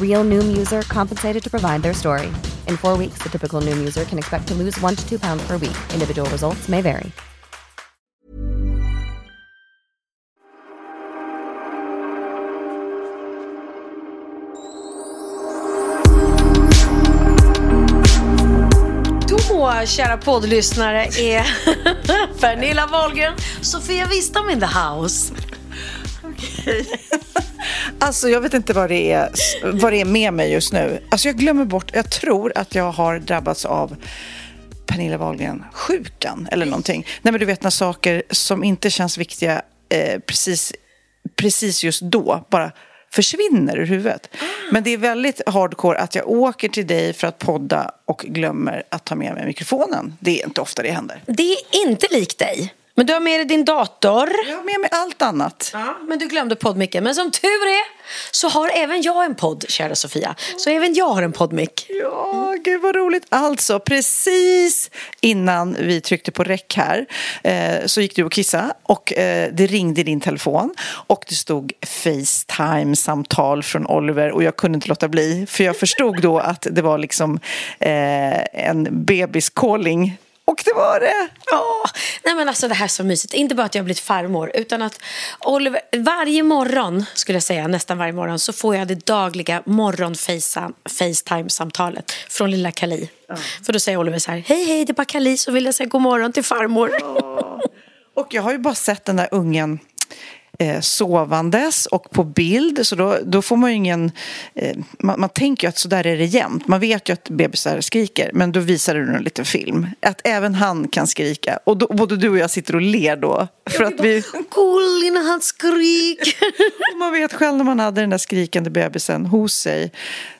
Real Noom user compensated to provide their story. In four weeks, the typical Noom user can expect to lose one to two pounds per week. Individual results may vary. Då, kära poddlyssnare, är Pernilla Wahlgren, Sofia Wistam in the house. Alltså jag vet inte vad det, är, vad det är med mig just nu. Alltså jag glömmer bort, jag tror att jag har drabbats av Pernilla Wahlgren-sjukan eller någonting. Nej men du vet när saker som inte känns viktiga eh, precis, precis just då bara försvinner ur huvudet. Men det är väldigt hardcore att jag åker till dig för att podda och glömmer att ta med mig mikrofonen. Det är inte ofta det händer. Det är inte likt dig. Men du har med dig din dator. Jag har med mig allt annat. Ja, men du glömde poddmicken. Men som tur är så har även jag en podd, kära Sofia. Så även jag har en poddmick. Ja, gud vad roligt. Alltså, precis innan vi tryckte på räck här eh, så gick du och kissa och eh, det ringde i din telefon och det stod Facetime-samtal från Oliver och jag kunde inte låta bli för jag förstod då att det var liksom eh, en bebis-calling och det var det! Ja, nej men alltså det här är så mysigt. Inte bara att jag har blivit farmor utan att Oliver, varje morgon skulle jag säga, nästan varje morgon så får jag det dagliga morgon Facetime-samtalet från lilla Kali. Mm. För då säger Oliver så här, hej hej det är bara Kali som vill jag säga god morgon till farmor. Oh. Och jag har ju bara sett den där ungen eh, sovandes och på bild. Så då, då får man ju ingen... Eh, man, man, tänker ju att så där är det jämt. Man vet ju att bebisar skriker. Men då visar du en liten film. Att även han kan skrika. Och då, både du och jag sitter och ler då. För att vi... Cool när han skriker. man vet själv när man hade den där skrikande bebisen hos sig.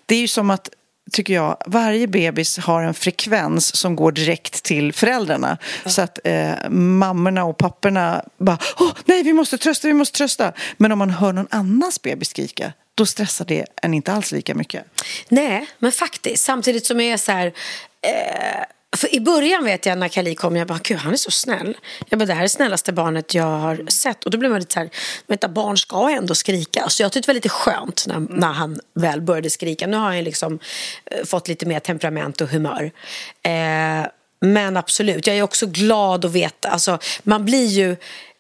Det är ju som att tycker jag, varje bebis har en frekvens som går direkt till föräldrarna. Ja. Så att eh, mammorna och papporna bara, åh nej vi måste trösta, vi måste trösta. Men om man hör någon annans bebis skrika, då stressar det en inte alls lika mycket. Nej, men faktiskt. Samtidigt som jag är så här, eh för I början vet jag när Kali kom, jag bara, gud han är så snäll. Jag bara, det här är det snällaste barnet jag har sett. Och då blev man lite så här, vänta barn ska ändå skrika. Så jag tyckte det var lite skönt när, när han väl började skrika. Nu har han liksom eh, fått lite mer temperament och humör. Eh, men absolut, jag är också glad att veta, alltså man blir ju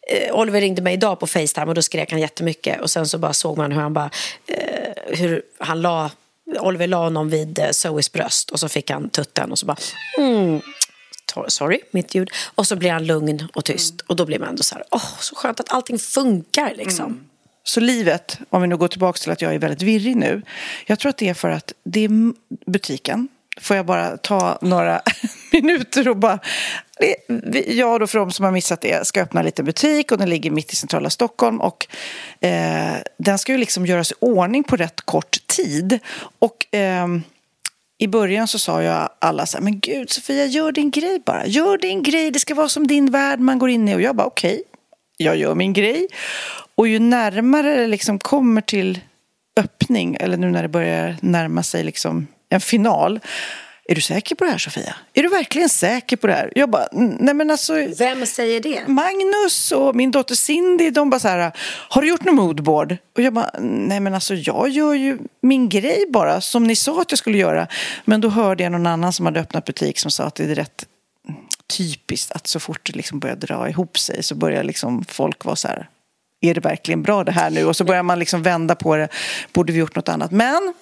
eh, Oliver ringde mig idag på Facetime och då skrek han jättemycket och sen så bara såg man hur han bara eh, hur han la Oliver la honom vid eh, Zoes bröst och så fick han tutten och så bara mm, sorry, mitt ljud. Och så blir han lugn och tyst mm. och då blir man ändå så här, åh, så skönt att allting funkar liksom. Mm. Så livet, om vi nu går tillbaka till att jag är väldigt virrig nu. Jag tror att det är för att det är butiken. Får jag bara ta några minuter och bara... Jag då för de som har missat det ska öppna en liten butik och den ligger mitt i centrala Stockholm och eh, den ska ju liksom göras i ordning på rätt kort tid. Och eh, i början så sa jag alla så här, men gud Sofia, gör din grej bara. Gör din grej, det ska vara som din värld man går in i. Och jag bara okej, okay, jag gör min grej. Och ju närmare det liksom kommer till öppning, eller nu när det börjar närma sig liksom en final är du säker på det här Sofia? Är du verkligen säker på det här? Jag bara, nej men alltså. Vem säger det? Magnus och min dotter Cindy, de bara så här, har du gjort något moodboard? Och jag bara, nej men alltså jag gör ju min grej bara, som ni sa att jag skulle göra. Men då hörde jag någon annan som hade öppnat butik som sa att det är rätt typiskt att så fort det liksom börjar dra ihop sig så börjar liksom folk vara så här, är det verkligen bra det här nu? Och så börjar man liksom vända på det, borde vi gjort något annat? Men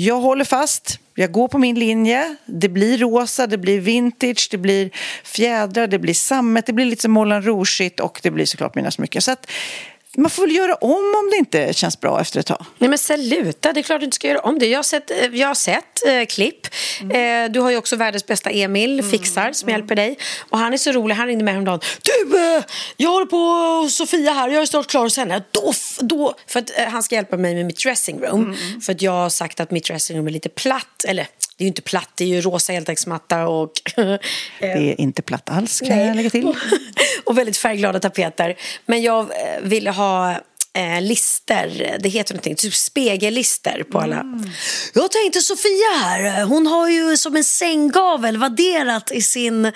jag håller fast. Jag går på min linje. Det blir rosa, det blir vintage, det blir fjädrar, det blir sammet, det blir lite som Moulin rouge och det blir såklart mina smycken. Så att man får väl göra om om det inte känns bra efter ett tag. Nej men sluta, det är klart du inte ska göra om det. Jag har sett, eh, jag har sett eh, klipp. Mm. Eh, du har ju också världens bästa Emil, mm. Fixar, som mm. hjälper dig. Och han är så rolig, han ringde mig häromdagen. Du, eh, jag håller på Sofia här, jag är snart klar hos henne. Då, då, för att eh, han ska hjälpa mig med mitt dressingroom. Mm. För att jag har sagt att mitt dressingroom är lite platt, eller det är ju inte platt, det är ju rosa heltäcksmatta och... det är inte platt alls kan Nej. jag lägga till. och väldigt färgglada tapeter. Men jag eh, ville ha eh, lister, det heter någonting, typ spegellister på alla. Mm. Jag tänkte Sofia här, hon har ju som en sänggavel vadderat i sin eh,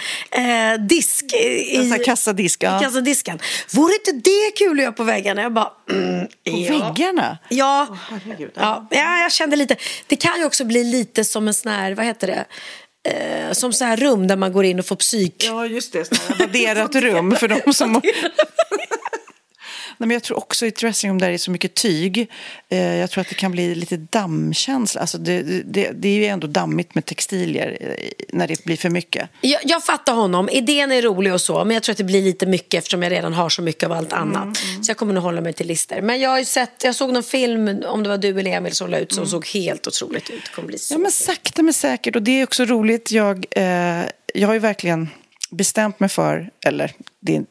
disk. I, i kassadisk. Ja. kassadisken. Vore inte det kul att göra på väggarna? Jag bara, mm, På ja. väggarna? Ja. Oh, ja. ja, jag kände lite. Det kan ju också bli lite som en sån här, vad heter det? Eh, som så här rum där man går in och får psyk. Ja, just det. Vadderat rum för de som... Nej, men jag tror också i ett dressingroom där det är så mycket tyg. Eh, jag tror att det kan bli lite dammkänsla. Alltså det, det, det är ju ändå dammigt med textilier eh, när det blir för mycket. Jag, jag fattar honom. Idén är rolig och så. Men jag tror att det blir lite mycket eftersom jag redan har så mycket av allt annat. Mm, mm. Så jag kommer nog hålla mig till lister. Men jag har sett, jag såg någon film, om det var du eller Emil som la ut, som mm. såg helt otroligt ut. Det kommer bli så ja, men sakta men säkert. Och det är också roligt. Jag, eh, jag har ju verkligen bestämt mig för, eller det är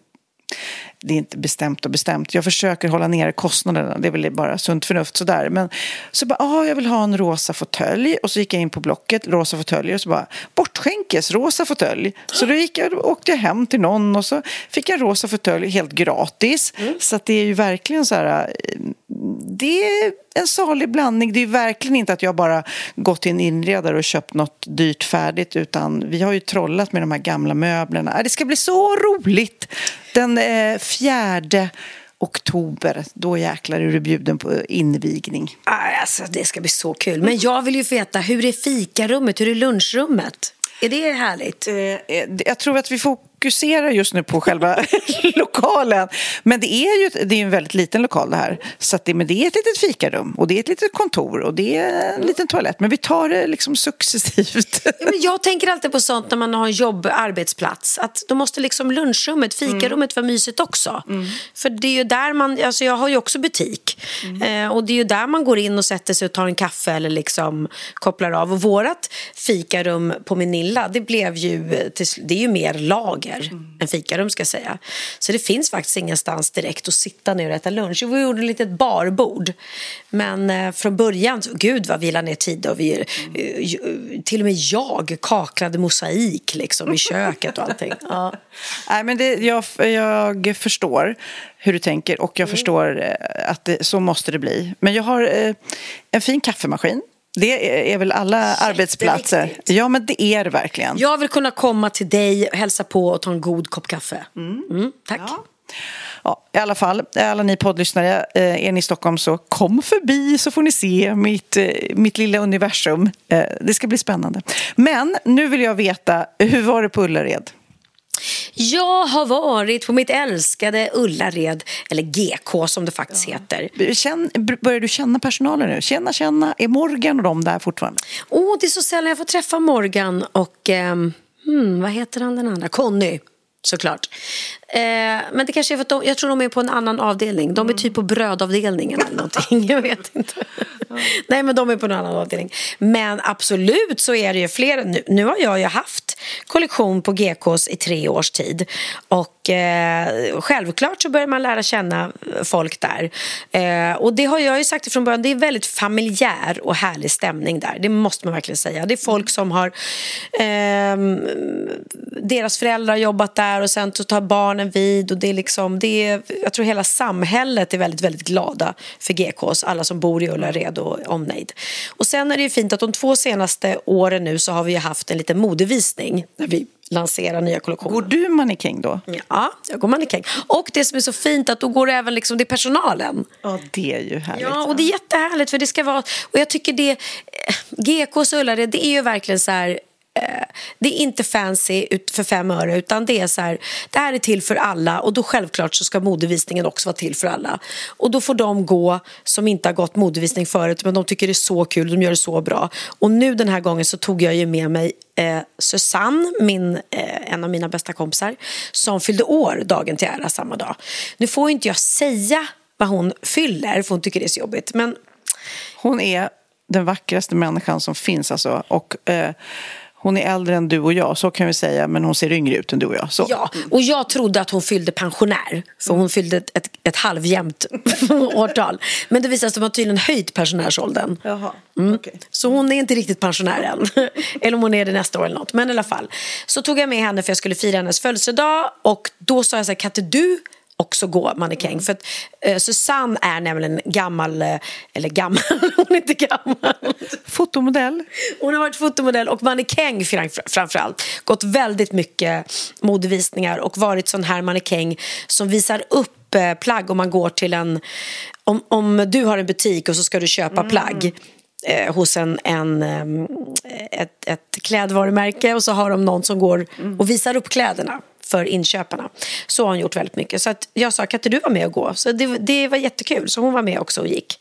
det är inte bestämt och bestämt. Jag försöker hålla ner kostnaderna, det är väl bara sunt förnuft sådär. Men så bara, ah, jag vill ha en rosa fåtölj. Och så gick jag in på Blocket, rosa fåtöljer, och så bara, bortskänkes, rosa fåtölj. Så då gick jag, åkte jag hem till någon och så fick jag rosa fåtölj helt gratis. Mm. Så det är ju verkligen så här, det är en salig blandning. Det är verkligen inte att jag bara gått till en inredare och köpt något dyrt färdigt utan vi har ju trollat med de här gamla möblerna. Det ska bli så roligt! Den eh, fjärde oktober, då jäklar är du bjuden på invigning. Alltså, det ska bli så kul. Men jag vill ju veta, hur är fikarummet? Hur är lunchrummet? Är det härligt? Eh, eh, jag tror att vi fokuserar just nu på själva lokalen. Men det är ju det är en väldigt liten lokal det här. Så det, men det är ett litet fikarum och det är ett litet kontor och det är en liten toalett. Men vi tar det liksom successivt. Men jag tänker alltid på sånt när man har en jobb, arbetsplats. Att då måste liksom lunchrummet, fikarummet mm. vara mysigt också. Mm. För det är ju där man, alltså jag har ju också butik. Mm. Eh, och det är ju där man går in och sätter sig och tar en kaffe eller liksom kopplar av. Och vårat fikarum på Minilla, det blev ju, det är ju mer lager mm. än fikarum ska jag säga. Så det finns faktiskt ingenstans direkt att sitta ner och äta lunch. Vi gjorde ett litet barbord. Men eh, från början, gud vad vi la ner tid och vi, mm. eh, till och med jag kaklade mosaik liksom i köket och allting. Ja. Nej, men det, jag, jag förstår hur du tänker och jag mm. förstår eh, att det, så måste det bli. Men jag har eh, en fin kaffemaskin det är väl alla arbetsplatser? Ja, men det är det verkligen. Jag vill kunna komma till dig, hälsa på och ta en god kopp kaffe. Mm. Mm, tack. Ja. Ja, I alla fall, alla ni poddlyssnare, eh, är ni i Stockholm så kom förbi så får ni se mitt, eh, mitt lilla universum. Det ska bli spännande. Men nu vill jag veta, hur var det på Ullared? Jag har varit på mitt älskade Ullared, eller GK som det faktiskt ja. heter. Känn, börjar du känna personalen nu? Känna, känna. Är Morgan och de där fortfarande? Åh, oh, det är så sällan jag får träffa Morgan och, eh, hmm, vad heter han den andra? Conny såklart. Eh, men det kanske är för att de, jag tror de är på en annan avdelning. De är typ på brödavdelningen eller någonting. Jag vet inte. Nej, men de är på en annan avdelning. Men absolut så är det ju fler. Nu, nu har jag ju haft kollektion på GKs i tre års tid. Och eh, självklart så börjar man lära känna folk där. Eh, och det har jag ju sagt från början. Det är väldigt familjär och härlig stämning där. Det måste man verkligen säga. Det är folk som har eh, deras föräldrar har jobbat där och sen så tar barnen vid och det är liksom, det är, jag tror hela samhället är väldigt, väldigt glada för GKs, alla som bor i Ullared och omnejd. Och sen är det ju fint att de två senaste åren nu så har vi haft en liten modevisning där vi lanserar nya kollektioner. Går du mannekäng då? Ja, jag går mannekäng. Och det som är så fint att då går det även liksom, det är personalen. Ja, det är ju härligt. Ja, och det är jättehärligt för det ska vara, och jag tycker det, GKs Ullared, det är ju verkligen så här eh, det är inte fancy ut för fem öre utan det är så här, det här är till för alla och då självklart så ska modevisningen också vara till för alla. Och då får de gå som inte har gått modevisning förut men de tycker det är så kul, de gör det så bra. Och nu den här gången så tog jag ju med mig eh, Susanne, min, eh, en av mina bästa kompisar, som fyllde år dagen till ära samma dag. Nu får inte jag säga vad hon fyller för hon tycker det är så jobbigt men Hon är den vackraste människan som finns alltså. Och eh, hon är äldre än du och jag, så kan vi säga. Men hon ser yngre ut än du och jag. Så. Ja, och jag trodde att hon fyllde pensionär. För hon fyllde ett, ett, ett halvjämnt årtal. Men det visade sig att de har tydligen höjt pensionärsåldern. Jaha, Mm. okej. Så hon är inte riktigt pensionär än. eller om hon är det nästa år eller något. Men i alla fall. Så tog jag med henne för jag skulle fira hennes födelsedag. Och då sa jag så här, kan inte du också gå mannekäng? För att eh, Susanne är nämligen gammal, eh, eller gammal, hon är inte gammal. Fotomodell. Hon har varit fotomodell och mannekäng framför- framförallt. Gått väldigt mycket modevisningar och varit sån här mannekäng som visar upp eh, plagg om man går till en... Om, om du har en butik och så ska du köpa plagg eh, hos en, en, ehm, ett, ett klädvarumärke och så har de någon som går och visar upp kläderna för inköparna. Så har hon gjort väldigt mycket. Så att jag sa, kan inte du vara med och gå? Så det, det var jättekul. Så hon var med också och gick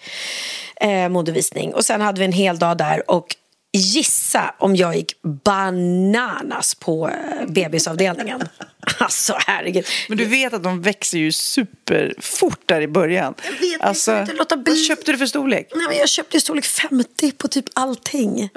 eh, modevisning. Och sen hade vi en hel dag där och gissa om jag gick bananas på eh, bebisavdelningen. Alltså herregud. Men du vet att de växer ju superfort där i början. Jag vet, jag alltså, inte låta bli. Vad köpte du för storlek? Nej, men jag köpte storlek 50 på typ allting.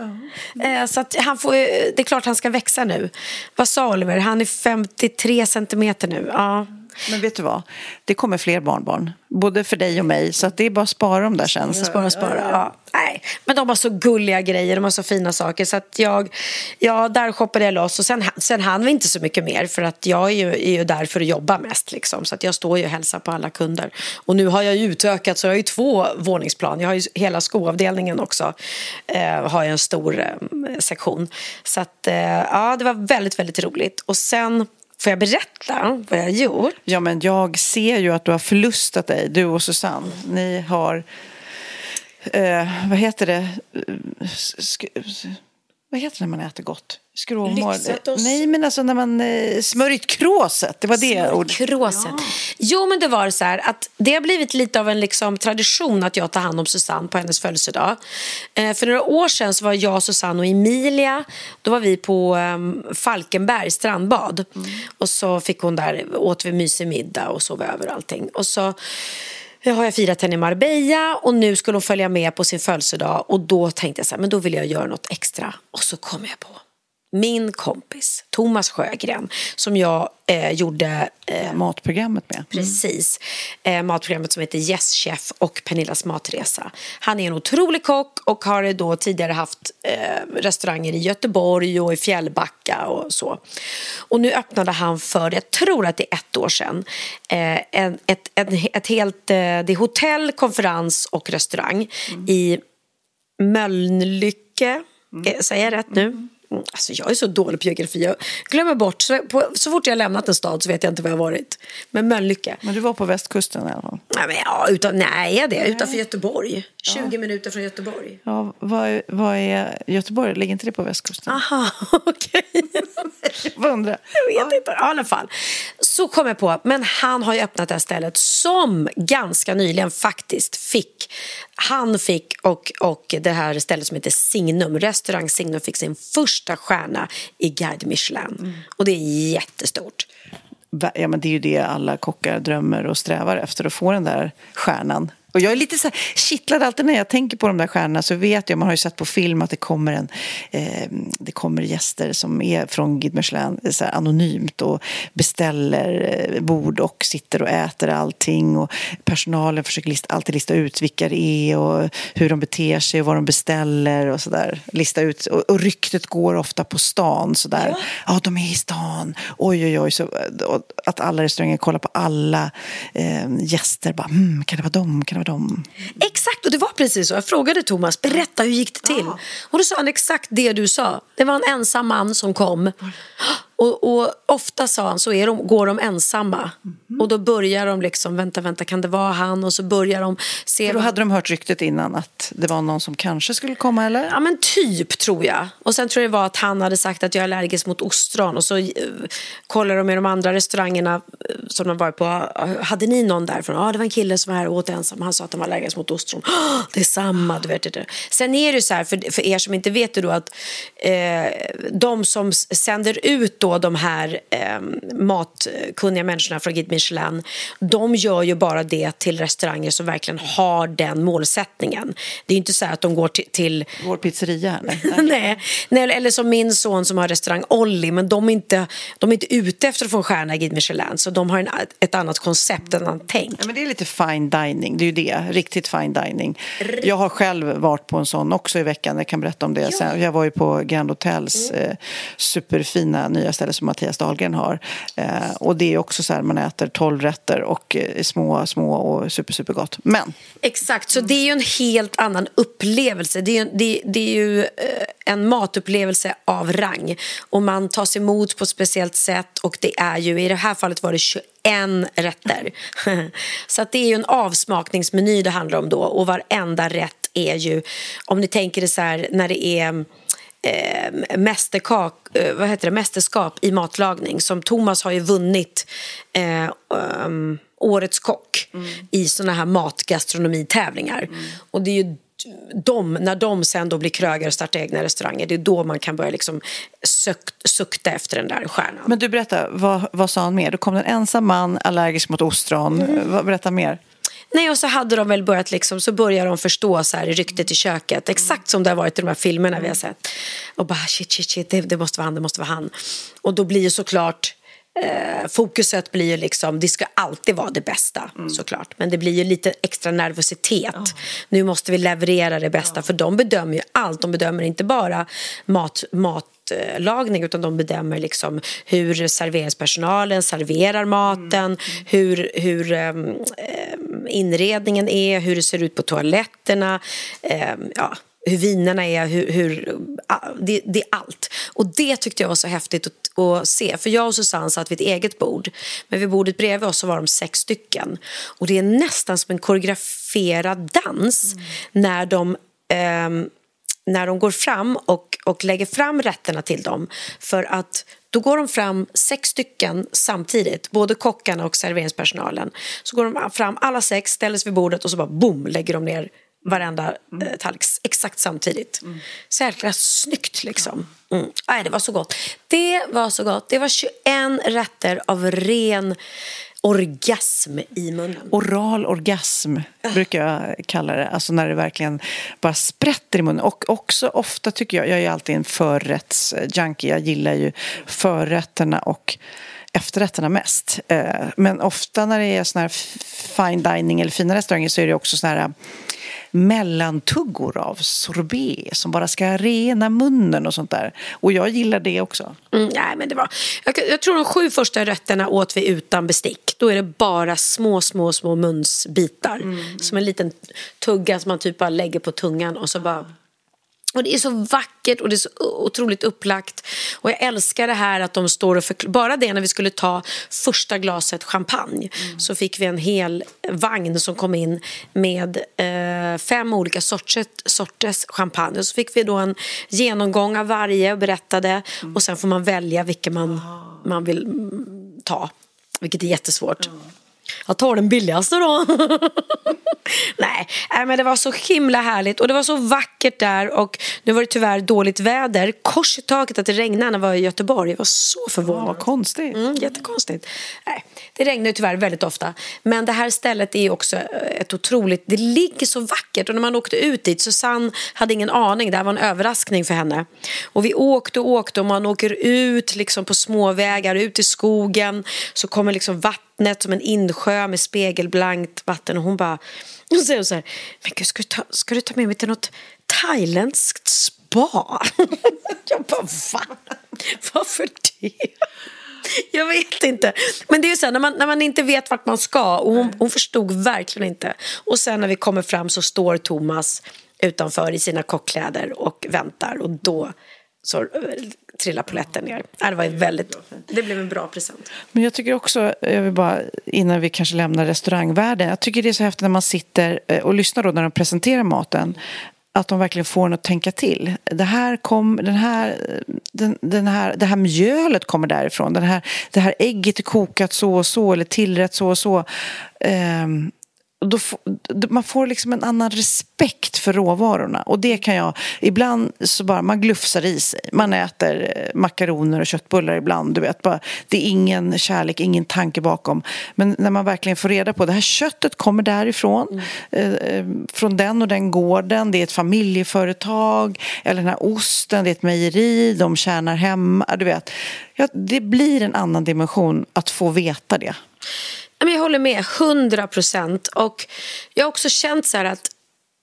Eh, så att han får, det är klart han ska växa nu. Vad sa Oliver? Han är 53 centimeter nu. Ja. Men vet du vad? Det kommer fler barnbarn. Både för dig och mig. Så att det är bara att spara dem där sen. Jag sparar, sparar. Ja. Nej. Men de har så gulliga grejer, de har så fina saker. Så att jag, ja, där shoppade jag loss. Och sen, sen hann vi inte så mycket mer för att jag är ju, är ju där för att jobba mest. Liksom. Så att jag står ju och hälsar på alla kunder. Och nu har jag ju utökat så jag har ju två våningsplan. Jag har ju hela skoavdelningen också. Eh, har jag en stor eh, sektion. Så att eh, ja, det var väldigt, väldigt roligt. Och sen får jag berätta vad jag har gjort. Ja, men jag ser ju att du har förlustat dig, du och Susanne. Ni har, eh, vad heter det, eh, sk- eh, vad heter det när man äter gott? Skråmål? Nej, men alltså när man eh, smörjt kråset, det var det ordet. Kråset. Jo, men det var så här att det har blivit lite av en liksom, tradition att jag tar hand om Susanne på hennes födelsedag. Eh, för några år sedan så var jag, Susanne och Emilia, då var vi på um, Falkenberg strandbad. Och så fick hon där, åt vi mysig middag och sov över och allting. Och så jag har jag firat henne i Marbella och nu skulle hon följa med på sin födelsedag och då tänkte jag så här, men då vill jag göra något extra. Och så kom jag på min kompis Thomas Sjögren som jag eh, gjorde eh, Matprogrammet med. Precis. Eh, matprogrammet som heter Yes Chef och Pernillas matresa. Han är en otrolig kock och har då tidigare haft eh, restauranger i Göteborg och i Fjällbacka och så. Och nu öppnade han för, jag tror att det är ett år sedan, eh, en, ett, ett, ett helt, eh, det är hotell, konferens och restaurang i Mölnlycke. Eh, Säger jag rätt nu? Mm, Alltså jag är så dålig på geografi. Jag glömmer bort. Så, på, så fort jag har lämnat en stad så vet jag inte var jag har varit. Men Mölnlycke. Men du var på västkusten i alla fall. Nej, men ja, utan, nej, är det utanför Göteborg. 20 minuter från Göteborg. Ja, vad, vad är Göteborg? Ligger inte det på västkusten? Aha, okej. Vad undrar? Jag vet inte. I alla fall. Så kom jag på, men han har ju öppnat det här stället som ganska nyligen faktiskt fick, han fick och, och det här stället som heter Signum, restaurang Signum fick sin första stjärna i Guide Michelin. Och det är jättestort. Ja, men det är ju det alla kockar drömmer och strävar efter, att få den där stjärnan. Och jag är lite så här kittlad alltid när jag tänker på de där stjärnorna så vet jag, man har ju sett på film att det kommer en, eh, det kommer gäster som är från Guide Michelin så här anonymt och beställer eh, bord och sitter och äter allting och personalen försöker lista, alltid lista ut vilka det är och hur de beter sig och vad de beställer och sådär. Lista ut, och, och ryktet går ofta på stan sådär. Ja, de är i stan. Oj, oj, oj. Så, att alla restauranger kollar på alla eh, gäster. Bara, mm, kan det vara dem? Kan det vara dem. Exakt, och det var precis så. Jag frågade Thomas, berätta hur gick det till? Och då sa han exakt det du sa. Det var en ensam man som kom. Och, och ofta sa han så är de, går de ensamma. Mhm. Och då börjar de liksom, vänta, vänta, kan det vara han? Och så börjar de se... För då hade de hört ryktet innan att det var någon som kanske skulle komma, eller? Ja men typ tror jag. Och sen tror jag det var att han hade sagt att jag är allergisk mot ostron. Och så uh, kollade de med de andra restaurangerna eh, som de var på. "Ah, Hade ni någon därifrån? Ja det var en kille som var här och åt ensam. Han sa att han var allergisk mot ostron. "Ah, det är samma, du vet det. där." Sen är det så här, för, för er som inte vet det då att de som sänder ut då de här eh, matkunniga människorna från Guide Michelin. De gör ju bara det till restauranger som verkligen har den målsättningen. Det är inte så att de går till, till Vår pizzeria. Nej. Nej, eller som min son som har restaurang Olli, men de är inte, de är inte ute efter att få en stjärna i Guide Michelin, så de har en, ett annat koncept, ett annat tänk. Ja, men det är lite fine dining, det är ju det. Riktigt fine dining. Jag har själv varit på en sån också i veckan, jag kan berätta om det. Sen, jag var ju på Grand Hotels eh, superfina nya ställe som Mattias Dahlgren har. Eh, och det är också så här, man äter 12 rätter och eh, små, små och super, super gott. Men Exakt, så det är ju en helt annan upplevelse. Det är ju, det, det är ju eh, en matupplevelse av rang. Och man tas emot på ett speciellt sätt och det är ju, i det här fallet var det 21 rätter. så att det är ju en avsmakningsmeny det handlar om då och varenda rätt är ju, om ni tänker det så här när det är eh, mästerkak, eh, vad heter det, mästerskap i matlagning som Thomas har ju vunnit eh, um, Årets kock i såna här matgastronomitävlingar. Och det är ju de, när de sen då blir krögare och startar egna restauranger, det är då man kan börja liksom sökt, sukta efter den där stjärnan. Men du, berätta, vad, vad sa han mer? Då kom det en ensam man, allergisk mot ostron. Mm. Berätta mer. Nej, och så hade de väl börjat liksom, så börjar de förstå så här ryktet i köket, exakt som det har varit i de här filmerna vi har sett. Och bara shit, shit, shit, det, det måste vara han, det måste vara han. Och då blir ju såklart eh, fokuset blir ju liksom, det ska alltid vara det bästa såklart. Men det blir ju lite extra nervositet. Nu måste vi leverera det bästa, för de bedömer ju allt. De bedömer inte bara mat, mat matlagning utan de bedömer liksom hur serveringspersonalen serverar maten, hur, hur um, inredningen är, hur det ser ut på toaletterna, um, ja, hur vinerna är, hur, hur, det, det är allt. Och det tyckte jag var så häftigt att, att se. För jag och Susanne satt vid ett eget bord, men vid bordet bredvid oss så var de sex stycken. Och det är nästan som en koreograferad dans när de um, när de går fram och, och lägger fram rätterna till dem. För att då går de fram sex stycken samtidigt, både kockarna och serveringspersonalen. Så går de fram alla sex, ställer sig vid bordet och så bara boom lägger de ner varenda eh, tallrik exakt samtidigt. Mm. Så jäkla snyggt liksom. Mm. Nej, det var så gott. Det var så gott. Det var 21 rätter av ren orgasm i munnen. Oral orgasm brukar jag kalla det. Alltså när det verkligen bara sprätter i munnen. Och också ofta tycker jag, jag är alltid en förrättsjunkie. Jag gillar ju förrätterna och efterrätterna mest. Eh, men ofta när det är sån här fine dining eller fina restauranger så är det också sån här mellantuggor av sorbet som bara ska rena munnen och sånt där. Och jag gillar det också. Mm, nej, men det var, jag, jag, tror de sju första rätterna åt vi utan bestick. Då är det bara små, små, små munsbitar. Mm. Som en liten tugga som man typ bara lägger på tungan och så bara och det är så vackert och det är så otroligt upplagt. Och jag älskar det här att de står och förklarar. Bara det när vi skulle ta första glaset champagne mm. så fick vi en hel vagn som kom in med eh, fem olika sorters, sorters champagne. Och så fick vi då en genomgång av varje och berättade. Mm. Och sen får man välja vilken man, man vill ta. Vilket är jättesvårt. Mm. Jag tar den billigaste då. Nej, men det var så himla härligt och det var så vackert där och nu var det tyvärr dåligt väder. Kors i taket att det regnade när jag var i Göteborg. Jag var så förvånad. Ja, konstigt. Mm, jättekonstigt. Nej, det regnar ju tyvärr väldigt ofta. Men det här stället är också ett otroligt... Det ligger så vackert och när man åkte ut dit, Susanne hade ingen aning. Det här var en överraskning för henne. Och vi åkte och åkte och man åker ut liksom på småvägar, ut i skogen. Så kommer liksom vattnet som en insjö med spegelblankt vatten och hon bara hon säger så här, men gud, ska du, ta, ska du ta med mig till något thailändskt spa? jag bara, va? Varför det? Jag vet inte. Men det är ju så här, när man, när man inte vet vart man ska och hon, hon förstod verkligen inte. Och sen när vi kommer fram så står Thomas utanför i sina kockkläder och väntar och då så trillar polletten ner. Ja, Det var väldigt, det blev en bra present. Men jag tycker också, jag vill bara, innan vi kanske lämnar restaurangvärlden, jag tycker det är så häftigt när man sitter eh, och lyssnar då när de presenterar maten, att de verkligen får en att tänka till. Det här, kom, den här, den, den här, det här mjölet kommer därifrån. Den här, det här ägget är kokat så och så eller tillrätt så och så. Och då man får liksom en annan respekt för råvarorna. Och det kan jag... Ibland så bara man glufsar i sig. Man äter eh, makaroner och köttbullar ibland. Du vet, bara, det är ingen kärlek, ingen tanke bakom. Men när man verkligen får reda på det här köttet kommer därifrån. Mm. Eh, eh, från den och den gården. Det är ett familjeföretag. Eller den här osten, det är ett mejeri. De tjänar hemma. Du vet. Ja, det blir en annan dimension att få veta det. Jag håller med, 100 procent. Och jag har också känt så att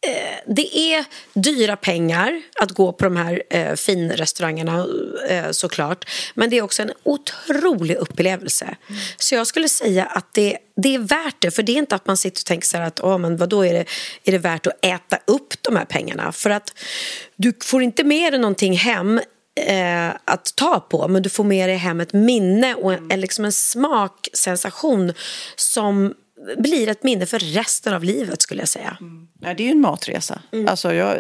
eh, det är dyra pengar att gå på de här eh, finrestaurangerna eh, såklart. Men det är också en otrolig upplevelse. Mm. Så jag skulle säga att det, det är värt det. För det är inte att man sitter och tänker så att oh, men vadå är det, är det värt att äta upp de här pengarna. För att du får inte med dig någonting hem eh, att ta på men du får med dig hem ett minne och en, en, liksom en smaksensation som blir ett minne för resten av livet skulle jag säga. Mm. Ja, det är ju en matresa. Mm. Alltså, jag,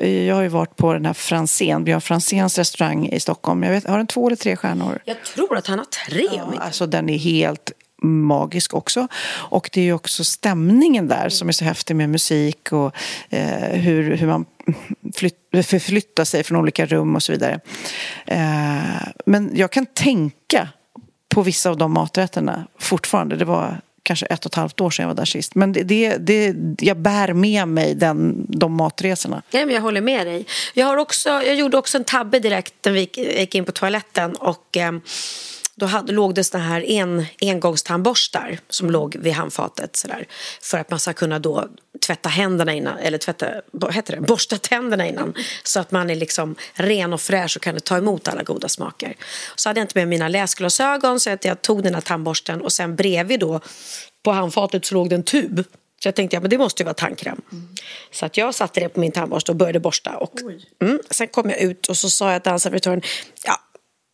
jag har ju varit på den här Franzén, Björn Franzéns restaurang i Stockholm. Jag vet, har den två eller tre stjärnor? Jag tror att han har tre. Ja, alltså, den är helt magisk också. Och det är ju också stämningen där som är så häftig med musik och eh, hur, hur man förflytta sig från olika rum och så vidare. Eh, men jag kan tänka på vissa av de maträtterna fortfarande. Det var kanske ett och ett halvt år sedan jag var där sist. Men det, det, det, jag bär med mig den, de matresorna. Nej, men jag håller med dig. Jag, har också, jag gjorde också en tabbe direkt när vi gick in på toaletten. Och, eh, då hade, låg det såna här en, engångstandborstar som låg vid handfatet sådär, för att man ska kunna då tvätta händerna innan, eller tvätta, vad heter det, borsta tänderna innan så att man är liksom ren och fräsch och kan ta emot alla goda smaker. Så hade jag inte med mina läsglasögon så att jag tog den här tandborsten och sen bredvid då på handfatet så låg det en tub så jag tänkte ja, men det måste ju vara tandkräm. Mm. Så att jag satte det på min tandborste och började borsta. Och, mm, sen kom jag ut och så sa jag till servitören ja,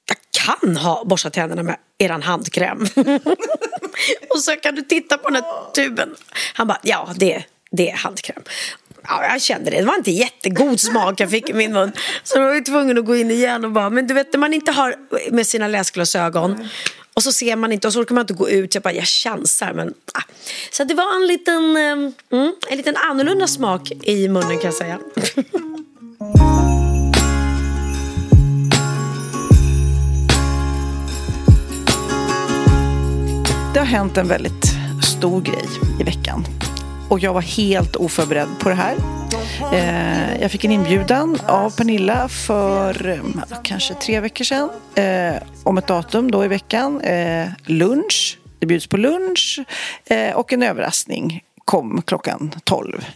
jag kan ha borstat tänderna med eran handkräm. och så kan du titta på den här tuben. Han bara, ja det, det är handkräm. Ja, jag kände det. Det var inte jättegod smak jag fick i min mun. Så jag var tvungen att gå in igen och bara, men du vet när man inte har med sina läsglasögon och så ser man inte och så orkar man inte gå ut. Jag bara, jag chansar men... Ah. Så det var en liten, ehm, mm, en liten annorlunda smak i munnen kan jag säga. Det har hänt en väldigt stor grej i veckan. Och jag var helt oförberedd på det här. Eh, jag fick en inbjudan av Pernilla för eh, kanske tre veckor sedan. Eh, om ett datum då i veckan. Eh, lunch. Det bjuds på lunch. Eh, och en överraskning kom klockan tolv.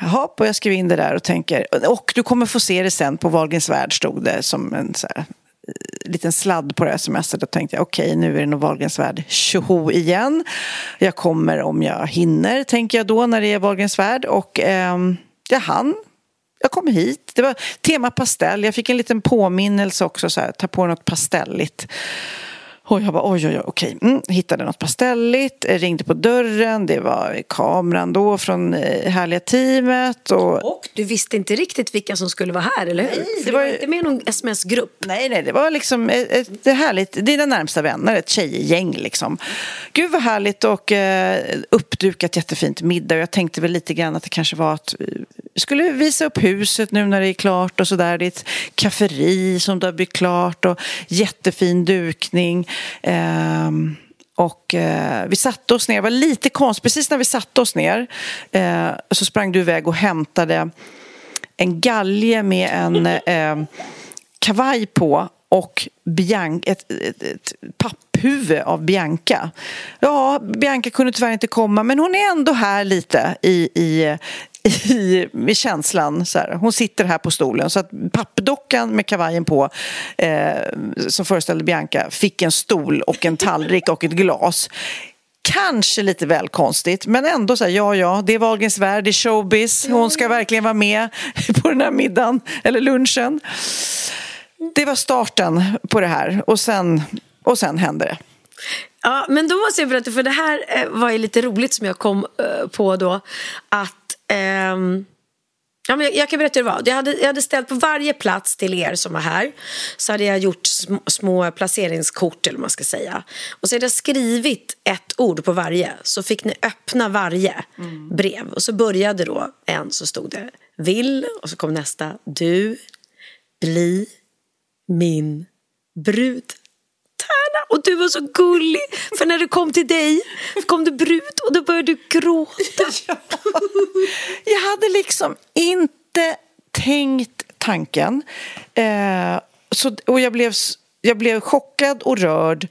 Jaha, och jag skrev in det där och tänker, och du kommer få se det sen på Wahlgrens värld stod det som en så här, liten sladd på det här smset och tänkte okej okay, nu är det nog Wahlgrens värld tjoho igen. Jag kommer om jag hinner tänker jag då när det är Wahlgrens värld och eh, jag hann. Jag kom hit. Det var tema pastell. Jag fick en liten påminnelse också så här, ta på något pastelligt. Och jag bara oj, oj, oj, okej. Mm, hittade något pastelligt, ringde på dörren, det var kameran då från eh, härliga teamet. Och, och du visste inte riktigt vilka som skulle vara här, eller hur? Nej, det var, var inte med någon sms-grupp. Nej, nej, det var liksom ett, ett, ett härligt, dina närmsta vänner, ett tjejgäng liksom. Gud vad härligt och eh, uppdukat jättefint middag. Jag tänkte väl lite grann att det kanske var att skulle visa upp huset nu när det är klart och sådär. Det är ett kafferi som då har blivit klart och jättefin dukning. Ehm, och eh, vi satte oss ner, det var lite konstigt, precis när vi satte oss ner eh, så sprang du iväg och hämtade en galge med en eh, kavaj på och Bian ett, ett, ett papphuvud av Bianca. Ja, Bianca kunde tyvärr inte komma men hon är ändå här lite i, i i, i känslan. Så här. Hon sitter här på stolen. Så att pappdockan med kavajen på, eh, som föreställde Bianca, fick en stol och en tallrik och ett glas. Kanske lite väl konstigt, men ändå så här, ja, ja, det är Wahlgrens värld, det är showbiz. Hon ska verkligen vara med på den här middagen, eller lunchen. Det var starten på det här och sen, och sen hände det. Ja, men då måste jag berätta, för det här eh, var ju lite roligt som jag kom eh, på då. Att... ehm, Ja, men jag, jag kan berätta hur det var. Jag hade, jag hade ställt på varje plats till er som var här. Så hade jag gjort små, små placeringskort eller vad man ska säga. Och så hade jag skrivit ett ord på varje. Så fick ni öppna varje brev. Och så började då en så stod det vill. Och så kom nästa du bli min brud. Tärna. Och du var så gullig. För när det kom till dig kom det brud och då började du gråta. Jag hade liksom inte tänkt tanken. Eh, så, och jag blev, jag blev chockad och rörd.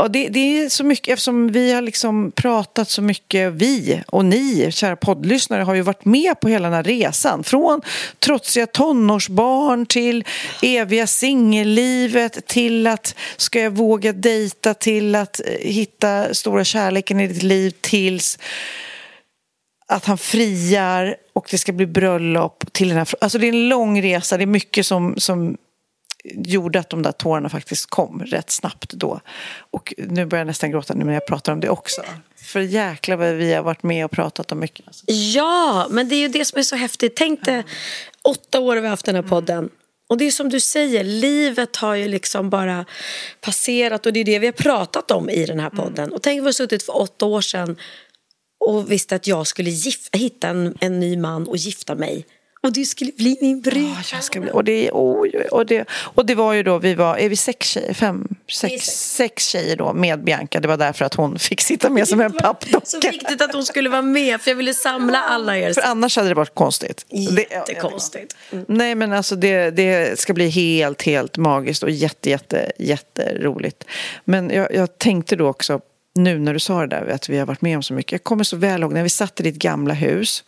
Och det, det är så mycket, eftersom vi har liksom pratat så mycket, vi och ni, kära poddlyssnare, har ju varit med på hela den här resan. Från trotsiga tonårsbarn till eviga singellivet till att ska jag våga dejta till att eh, hitta stora kärleken i ditt liv tills att han friar och det ska bli bröllop till den här Alltså det är en lång resa, det är mycket som, som gjorde att de där tårarna faktiskt kom rätt snabbt då. Och nu börjar jag nästan gråta nu när jag pratar om det också. För jäklar vad vi har varit med och pratat om mycket. Alltså. Ja, men det är ju det som är så häftigt. Tänk dig, åtta år har vi haft den här podden. Och det är som du säger, livet har ju liksom bara passerat och det är det vi har pratat om i den här podden. Och tänk om vi har suttit för åtta år sedan och visste att jag skulle hitta en, en ny man och gifta mig. Och du skulle bli min brud. Ja, jag ska bli, och, det, oj, oj, och, det, och det var ju då, vi var, är vi sex tjejer? Fem, sex, sex. sex tjejer då med Bianca. Det var därför att hon fick sitta med som en Så pappdocka. viktigt att hon skulle vara med för jag ville samla alla er. För annars hade det varit konstigt. Jättekonstigt. Mm. Nej men alltså det, det ska bli helt, helt magiskt och jätte, jätte, jätteroligt. Men jag, jag tänkte då också, nu när du sa det där, att vi har varit med om så mycket. Jag kommer så väl ihåg när vi satt i ditt gamla hus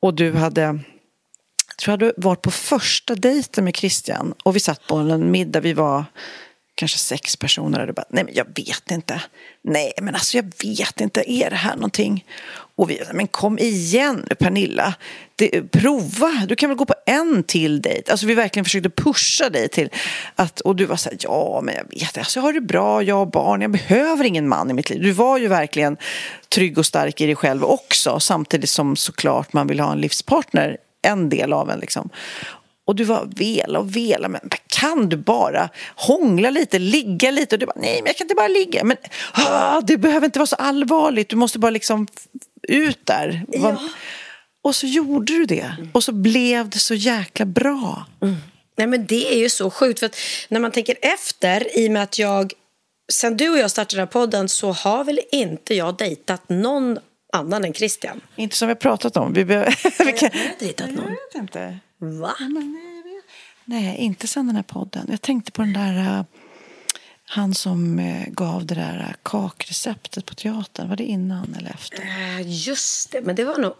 och du hade, jag tror jag hade varit på första dejten med Christian och vi satt på en middag, vi var kanske sex personer och du bara, nej men jag vet inte. Nej men alltså jag vet inte, är det här någonting? Och vi, men kom igen nu Pernilla, det, prova, du kan väl gå på en till dejt. Alltså vi verkligen försökte pusha dig till att, och du var så här, ja men jag vet, alltså jag har det bra, jag har barn, jag behöver ingen man i mitt liv. Du var ju verkligen trygg och stark i dig själv också, samtidigt som såklart man vill ha en livspartner, en del av en liksom. Och du var vela och vela, men kan du bara hångla lite, ligga lite? Och du bara, nej men jag kan inte bara ligga. Men ah, det behöver inte vara så allvarligt, du måste bara liksom ut där. Och så gjorde du det. Och så blev det så jäkla bra. Nej men det är ju så sjukt för att när man tänker efter i och med att jag sen du och jag startade den här podden så har väl inte jag dejtat någon annan än Christian. Inte som vi har pratat om. Vi behöver, vi kan, Har jag dejtat någon? jag vet inte. Va? Nej, inte sen den här podden. Jag tänkte på den där... eh, han som eh, gav det där eh, kakreceptet på teatern. Var det innan eller efter? Eh, Just det, men det var nog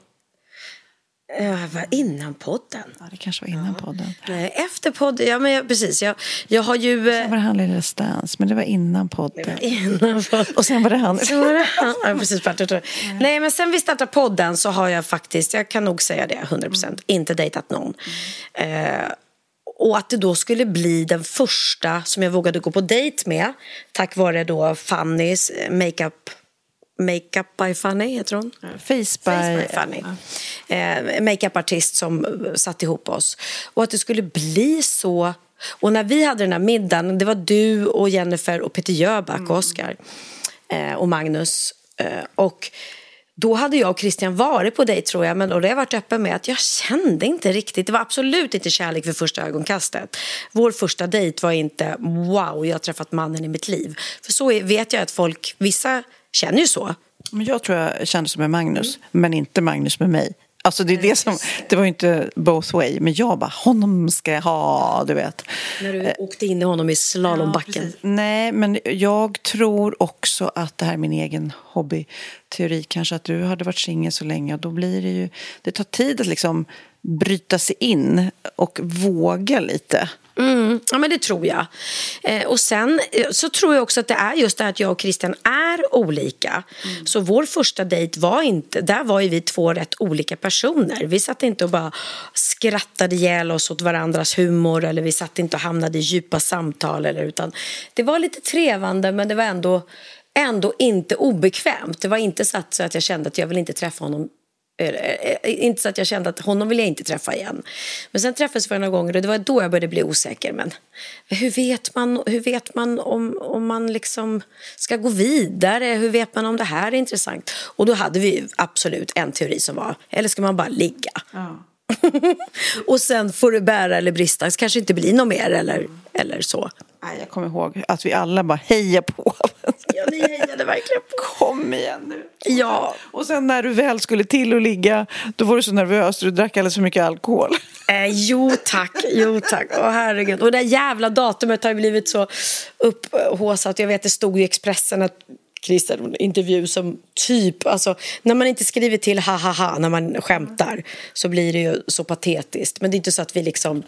var innan podden. Ja, det kanske var innan podden. Nej, efter podden, ja men jag, precis. Jag, jag har ju... Sen var det han Lilla Stans, men det var innan podden. innan podden. Och sen var det han. Så var det han. Ja, precis, jag tror. Nej, men sen vi startade podden så har jag faktiskt, jag kan nog säga det 100 procent, inte dejtat någon. Eh, och att det då skulle bli den första som jag vågade gå på dejt med tack vare då Fannys eh, makeup Makeup by Fanny heter hon. Face Face by... by Fanny. Eh, makeupartist som eh, satt ihop oss. Och att det skulle bli så. Och när vi hade den här middagen, det var du och Jennifer och Peter Jöback och Oscar eh, och Magnus. Eh, och då hade jag och Christian varit på dejt tror jag, men då har jag varit öppen med att jag kände inte riktigt, det var absolut inte kärlek för första ögonkastet. Vår första dejt var inte wow, jag har träffat mannen i mitt liv. För så vet jag att folk, vissa känner ju så. Men jag tror jag kände som med Magnus, men inte Magnus med mig. Alltså det är det som, det var ju inte both way, men jag bara, honom ska jag ha, du vet. När du åkte in i honom i slalombacken. Ja, Nej, men jag tror också att det här är min egen hobbyteori. Kanske att du hade varit singel så länge. Då blir det ju... Det tar tid att liksom bryta sig in och våga lite. Mm, ja, men det tror jag. Eh, och sen eh, så tror jag också att det är just det här att jag och Christian är olika. Mm. Så vår första dejt var inte, där var ju vi två rätt olika personer. Vi satt inte och bara skrattade ihjäl oss åt varandras humor eller vi satt inte och hamnade i djupa samtal. Eller, utan det var lite trevande men det var ändå, ändå inte obekvämt. Det var inte så att, så att jag kände att jag vill inte träffa honom Eh, eh, eh, inte så att jag kände att honom vill jag inte träffa igen. Men sen träffades vi några gånger och det var då jag började bli osäker. Men hur vet man, hur vet man om, om man liksom ska gå vidare? Hur vet man om det här är intressant? Och då hade vi absolut en teori som var, eller ska man bara ligga? Ja. och sen får det bära eller brista, så kanske inte blir något mer eller, eller så. Nej, jag kommer ihåg att vi alla bara hejar på. ja, vi hejade verkligen på. Kom igen nu. Ja. Och sen när du väl skulle till och ligga, då var du så nervös, du drack alldeles för mycket alkohol. Eh, jo tack, jo tack. Åh herregud. Och det jävla datumet har ju blivit så upphåsat. Jag vet det stod i Expressen att Christer, intervju som typ, alltså när man inte skriver till ha ha ha när man skämtar så blir det ju så patetiskt. Men det är inte så att vi liksom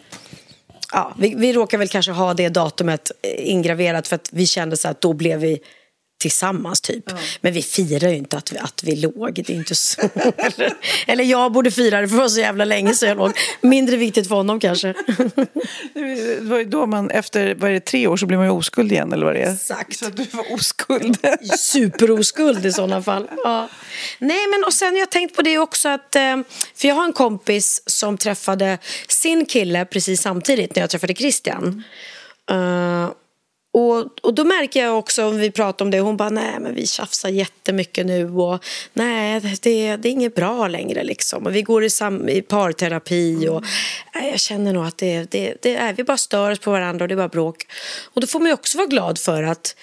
ja, vi, vi råkar väl kanske ha det datumet eh, ingraverat för att vi kände så att då blev vi tillsammans typ. Ja. Men vi firar ju inte att vi, att vi låg, det är inte så. eller, eller jag borde fira det för det var så jävla länge så jag låg. Mindre viktigt för honom kanske. det var ju då man efter, vad är det, tre år så blir man ju oskuld igen eller vad det är? Exakt. Så du var oskuld. Superoskuld i sådana fall. Ja. Nej men och sen har jag tänkt på det också att, eh, för jag har en kompis som träffade sin kille precis samtidigt när jag träffade Christian. Uh, och, och då märker jag också, om vi pratar om det, hon bara nej men vi tjafsar jättemycket nu och nej det, det är inget bra längre liksom. Och vi går i, sam, i parterapi och nej, jag känner nog att det, det, det är, vi bara stör oss på varandra och det är bara bråk. Och då får man ju också vara glad för att,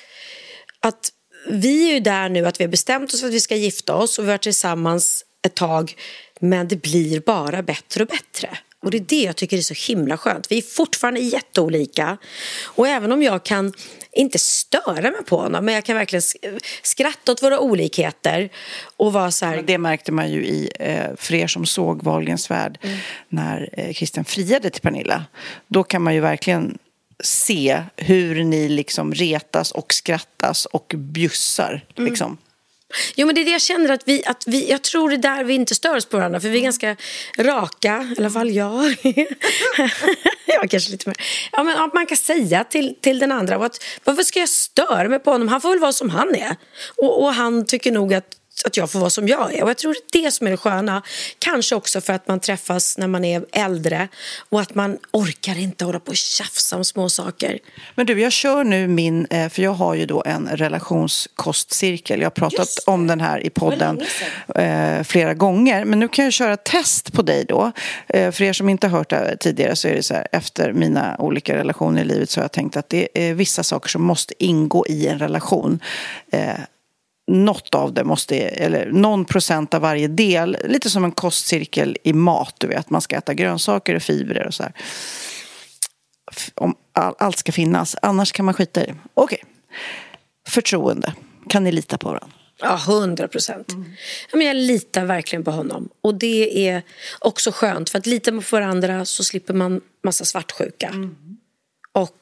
att vi är ju där nu att vi har bestämt oss för att vi ska gifta oss och vi har varit tillsammans ett tag men det blir bara bättre och bättre. Och det är det jag tycker är så himla skönt. Vi är fortfarande jätteolika. Och även om jag kan inte störa mig på honom, men jag kan verkligen skratta åt våra olikheter och vara så här... Det märkte man ju i, eh, för er som såg Wahlgrens värld, mm. när eh, Christian friade till Pernilla. Då kan man ju verkligen se hur ni liksom retas och skrattas och bjussar. Mm. Liksom. Jo, men det är det jag känner att vi, att vi, jag tror det är där vi inte stör oss på varandra för vi är ganska raka, i alla fall jag. jag kanske lite mer. Ja, men att man kan säga till, till den andra att varför ska jag störa mig på honom? Han får väl vara som han är. Och, och han tycker nog att att jag får vara som jag är. Och jag tror det är det som är det sköna. Kanske också för att man träffas när man är äldre och att man orkar inte hålla på och tjafsa om små saker. Men du, jag kör nu min, eh, för jag har ju då en relationskostcirkel. Jag har pratat om den här i podden eh, flera gånger. Men nu kan jag köra test på dig då. Eh, för er som inte har hört det tidigare så är det så här, efter mina olika relationer i livet så har jag tänkt att det är vissa saker som måste ingå i en relation något av det måste, eller någon procent av varje del, lite som en kostcirkel i mat, du vet, man ska äta grönsaker och fibrer och så här. Om all, allt ska finnas, annars kan man skita i Okej. Okay. Förtroende, kan ni lita på varandra? Ja, hundra procent. Mm. Jag litar verkligen på honom. Och det är också skönt, för att lita på varandra så slipper man massa svartsjuka. Mm. Och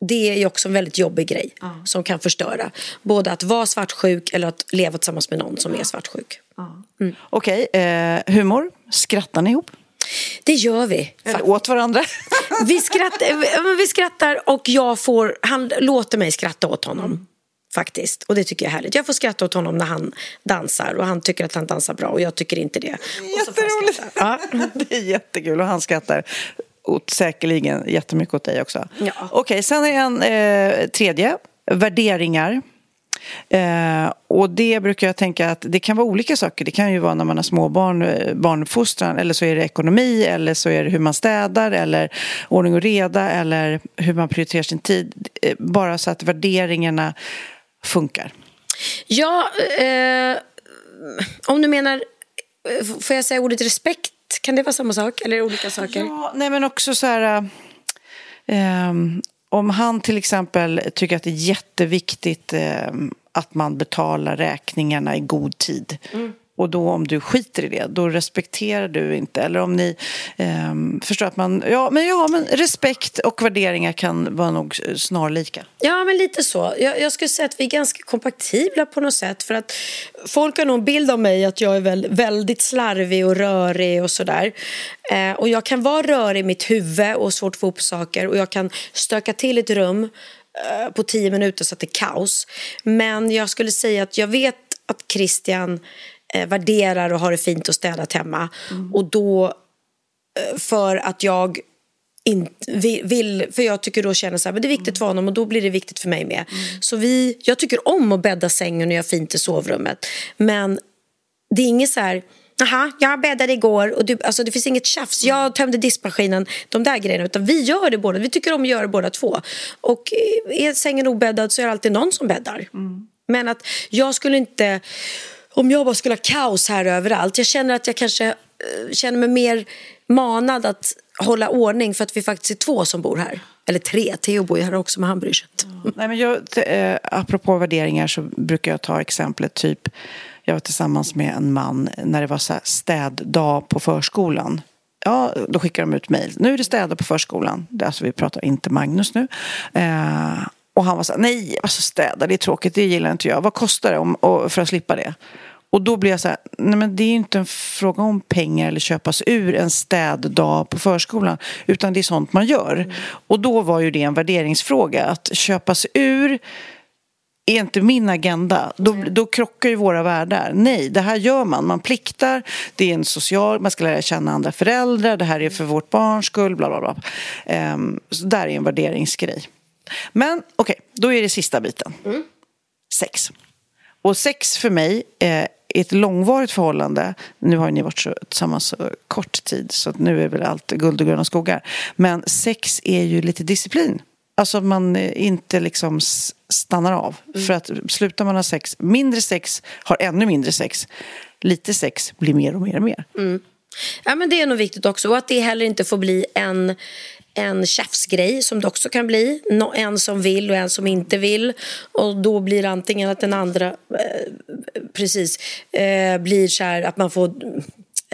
det är ju också en väldigt jobbig grej ja. som kan förstöra. Både att vara svartsjuk eller att leva tillsammans med någon som är svartsjuk. Ja. Mm. Okej, okay, eh, humor. Skrattar ni ihop? Det gör vi. Eller åt varandra? vi, skrattar, vi skrattar och jag får, han låter mig skratta åt honom. Mm. Faktiskt. Och det tycker jag är härligt. Jag får skratta åt honom när han dansar och han tycker att han dansar bra och jag tycker inte det. Jätteroligt! Ja. det är jättekul och han skrattar åt, säkerligen jättemycket åt dig också. Ja. Okej, okay, sen är en eh, tredje, värderingar. Eh, och det brukar jag tänka att det kan vara olika saker. Det kan ju vara när man har småbarn, eh, barnfostran eller så är det ekonomi eller så är det hur man städar eller ordning och reda eller hur man prioriterar sin tid. Eh, bara så att värderingarna funkar. Ja, eh, om du menar eh, får jag säga ordet respekt? Kan det vara samma sak eller olika saker? Ja, nej men också så här... eh, om han till exempel tycker att det är jätteviktigt eh, att man betalar räkningarna i god tid. Och då om du skiter i det, då respekterar du inte. Eller om ni eh, förstår att man... Ja men, ja, men respekt och värderingar kan vara nog snarlika. Ja, men lite så. Jag, jag skulle säga att vi är ganska kompatibla på något sätt. För att folk har nog en bild av mig att jag är väl, väldigt slarvig och rörig och sådär. Eh, och jag kan vara rörig i mitt huvud och svårt att få ihop saker. Och jag kan stöka till ett rum eh, på tio minuter så att det är kaos. Men jag skulle säga att jag vet att Christian eh, värderar och har det fint och städat hemma. Och då eh, för att jag inte vill, för jag tycker då känner så här, men det är viktigt för honom och då blir det viktigt för mig med. Så vi, jag tycker om att bädda sängen och göra fint i sovrummet. Men det är inget så här, Jaha, jag bäddade igår och du, alltså det finns inget tjafs. Jag tömde diskmaskinen, de där grejerna. Utan vi gör det båda. Vi tycker om att göra det båda två. Och är sängen obäddad så är det alltid någon som bäddar. Men att jag skulle inte, om jag bara skulle ha kaos här överallt. Jag känner att jag kanske eh, känner mig mer manad att hålla ordning för att vi faktiskt är två som bor här. Eller tre, Theo bor ju här också men han bryr sig inte. Nej, men jag, t- eh, apropå värderingar så brukar jag ta exemplet typ jag var tillsammans med en man när det var så här städdag på förskolan. Ja, då skickar de ut mejl. Nu är det städdag på förskolan. Alltså, vi pratar inte Magnus nu. Eh, och han var så här, nej, alltså städa, det är tråkigt, det gillar inte jag. Vad kostar det om, och, för att slippa det? Och då blir jag så här, nej men det är ju inte en fråga om pengar eller köpas ur en städdag på förskolan. Utan det är sånt man gör. Och då var ju det en värderingsfråga. Att köpas ur är inte min agenda. Då, då krockar ju våra världar. Nej, det här gör man. Man pliktar. Det är en social... Man ska lära känna andra föräldrar. Det här är för vårt barns skull. Bla, bla, bla. Ehm, så där är en värderingsgrej. Men okej, då är det sista biten. Sex. Och sex för mig är ett långvarigt förhållande. Nu har ni varit så, tillsammans så kort tid så att nu är väl allt guld och gröna skogar. Men sex är ju lite disciplin. Alltså att man eh, inte liksom stannar av. För att slutar man ha sex, mindre sex har ännu mindre sex. Lite sex blir mer och mer och mer. Ja, men det är nog viktigt också. Och att det heller inte får bli en, en tjafsgrej som det också kan bli. En som vill och en som inte vill. Och då blir det antingen att den andra eh, precis eh, blir så här att man får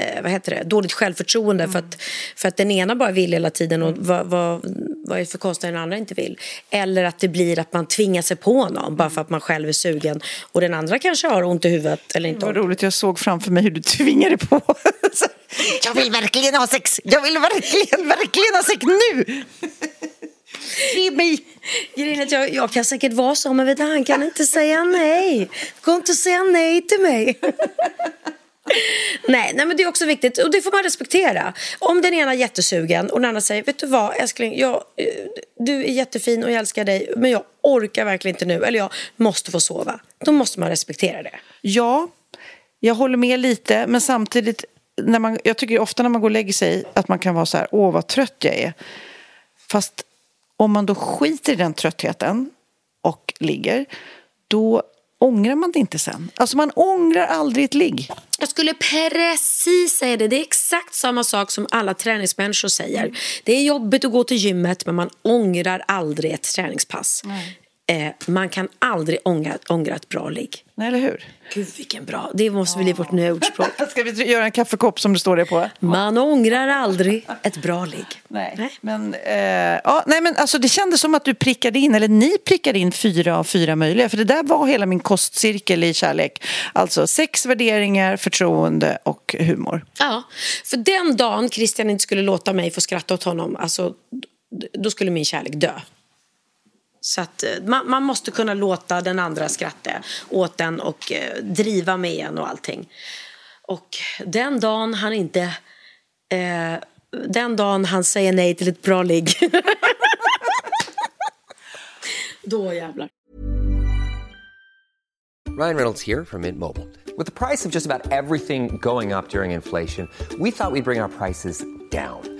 eh, vad heter det, dåligt självförtroende för, att, för att den ena bara vill hela tiden och vad, vad, vad är det för att den andra inte vill. Eller att det blir att man tvingar sig på någon bara för att man själv är sugen och den andra kanske har ont i huvudet eller inte Vad roligt, jag såg framför mig hur du tvingade på. Jag vill verkligen ha sex! Jag vill verkligen, verkligen ha sex nu! Ge mig! Jag, jag kan säkert vara så, men vet du, han kan inte säga nej. Går inte att säga nej till mig nej, nej, men det är också viktigt och det får man respektera. Om den ena är jättesugen och den andra säger, vet du vad älskling, jag, eh, du är jättefin och jag älskar dig, men jag orkar verkligen inte nu, eller jag måste få sova. Då måste man respektera det. Ja, jag håller med lite, men samtidigt, när man, jag tycker ofta när man går och lägger sig att man kan vara så här, åh vad trött jag är. Fast om man då skiter i den tröttheten och ligger, då ångrar man det inte sen. Alltså man ångrar aldrig ett ligg. Jag skulle precis säga det. Det är exakt samma sak som alla träningsmänniskor säger. Det är jobbigt att gå till gymmet men man ångrar aldrig ett träningspass. Eh, man kan aldrig ångra, ångra ett bra ligg. Nej, eller hur? Gud vilken bra, det måste bli vårt nya ordspråk. Ska vi göra en kaffekopp som det står det på? Man ångrar aldrig ett bra ligg. Nej. Men, eh, ja, nej, men alltså, det kändes som att du prickade in, eller ni prickade in fyra av fyra möjliga. För det där var hela min kostcirkel i kärlek. Alltså sex värderingar, förtroende och humor. Ja, för den dagen Christian inte skulle låta mig få skratta åt honom, alltså, då skulle min kärlek dö. Så att eh, man, man måste kunna låta den andra skratta åt den och eh, driva med en och allting. Och den dagen han inte... Eh, den dagen han säger nej till ett bra ligg. då jävlar. Ryan Reynolds här från Mint Mobile. Med priset på nästan allt som går upp under inflationen trodde vi att vi skulle bring våra priser down.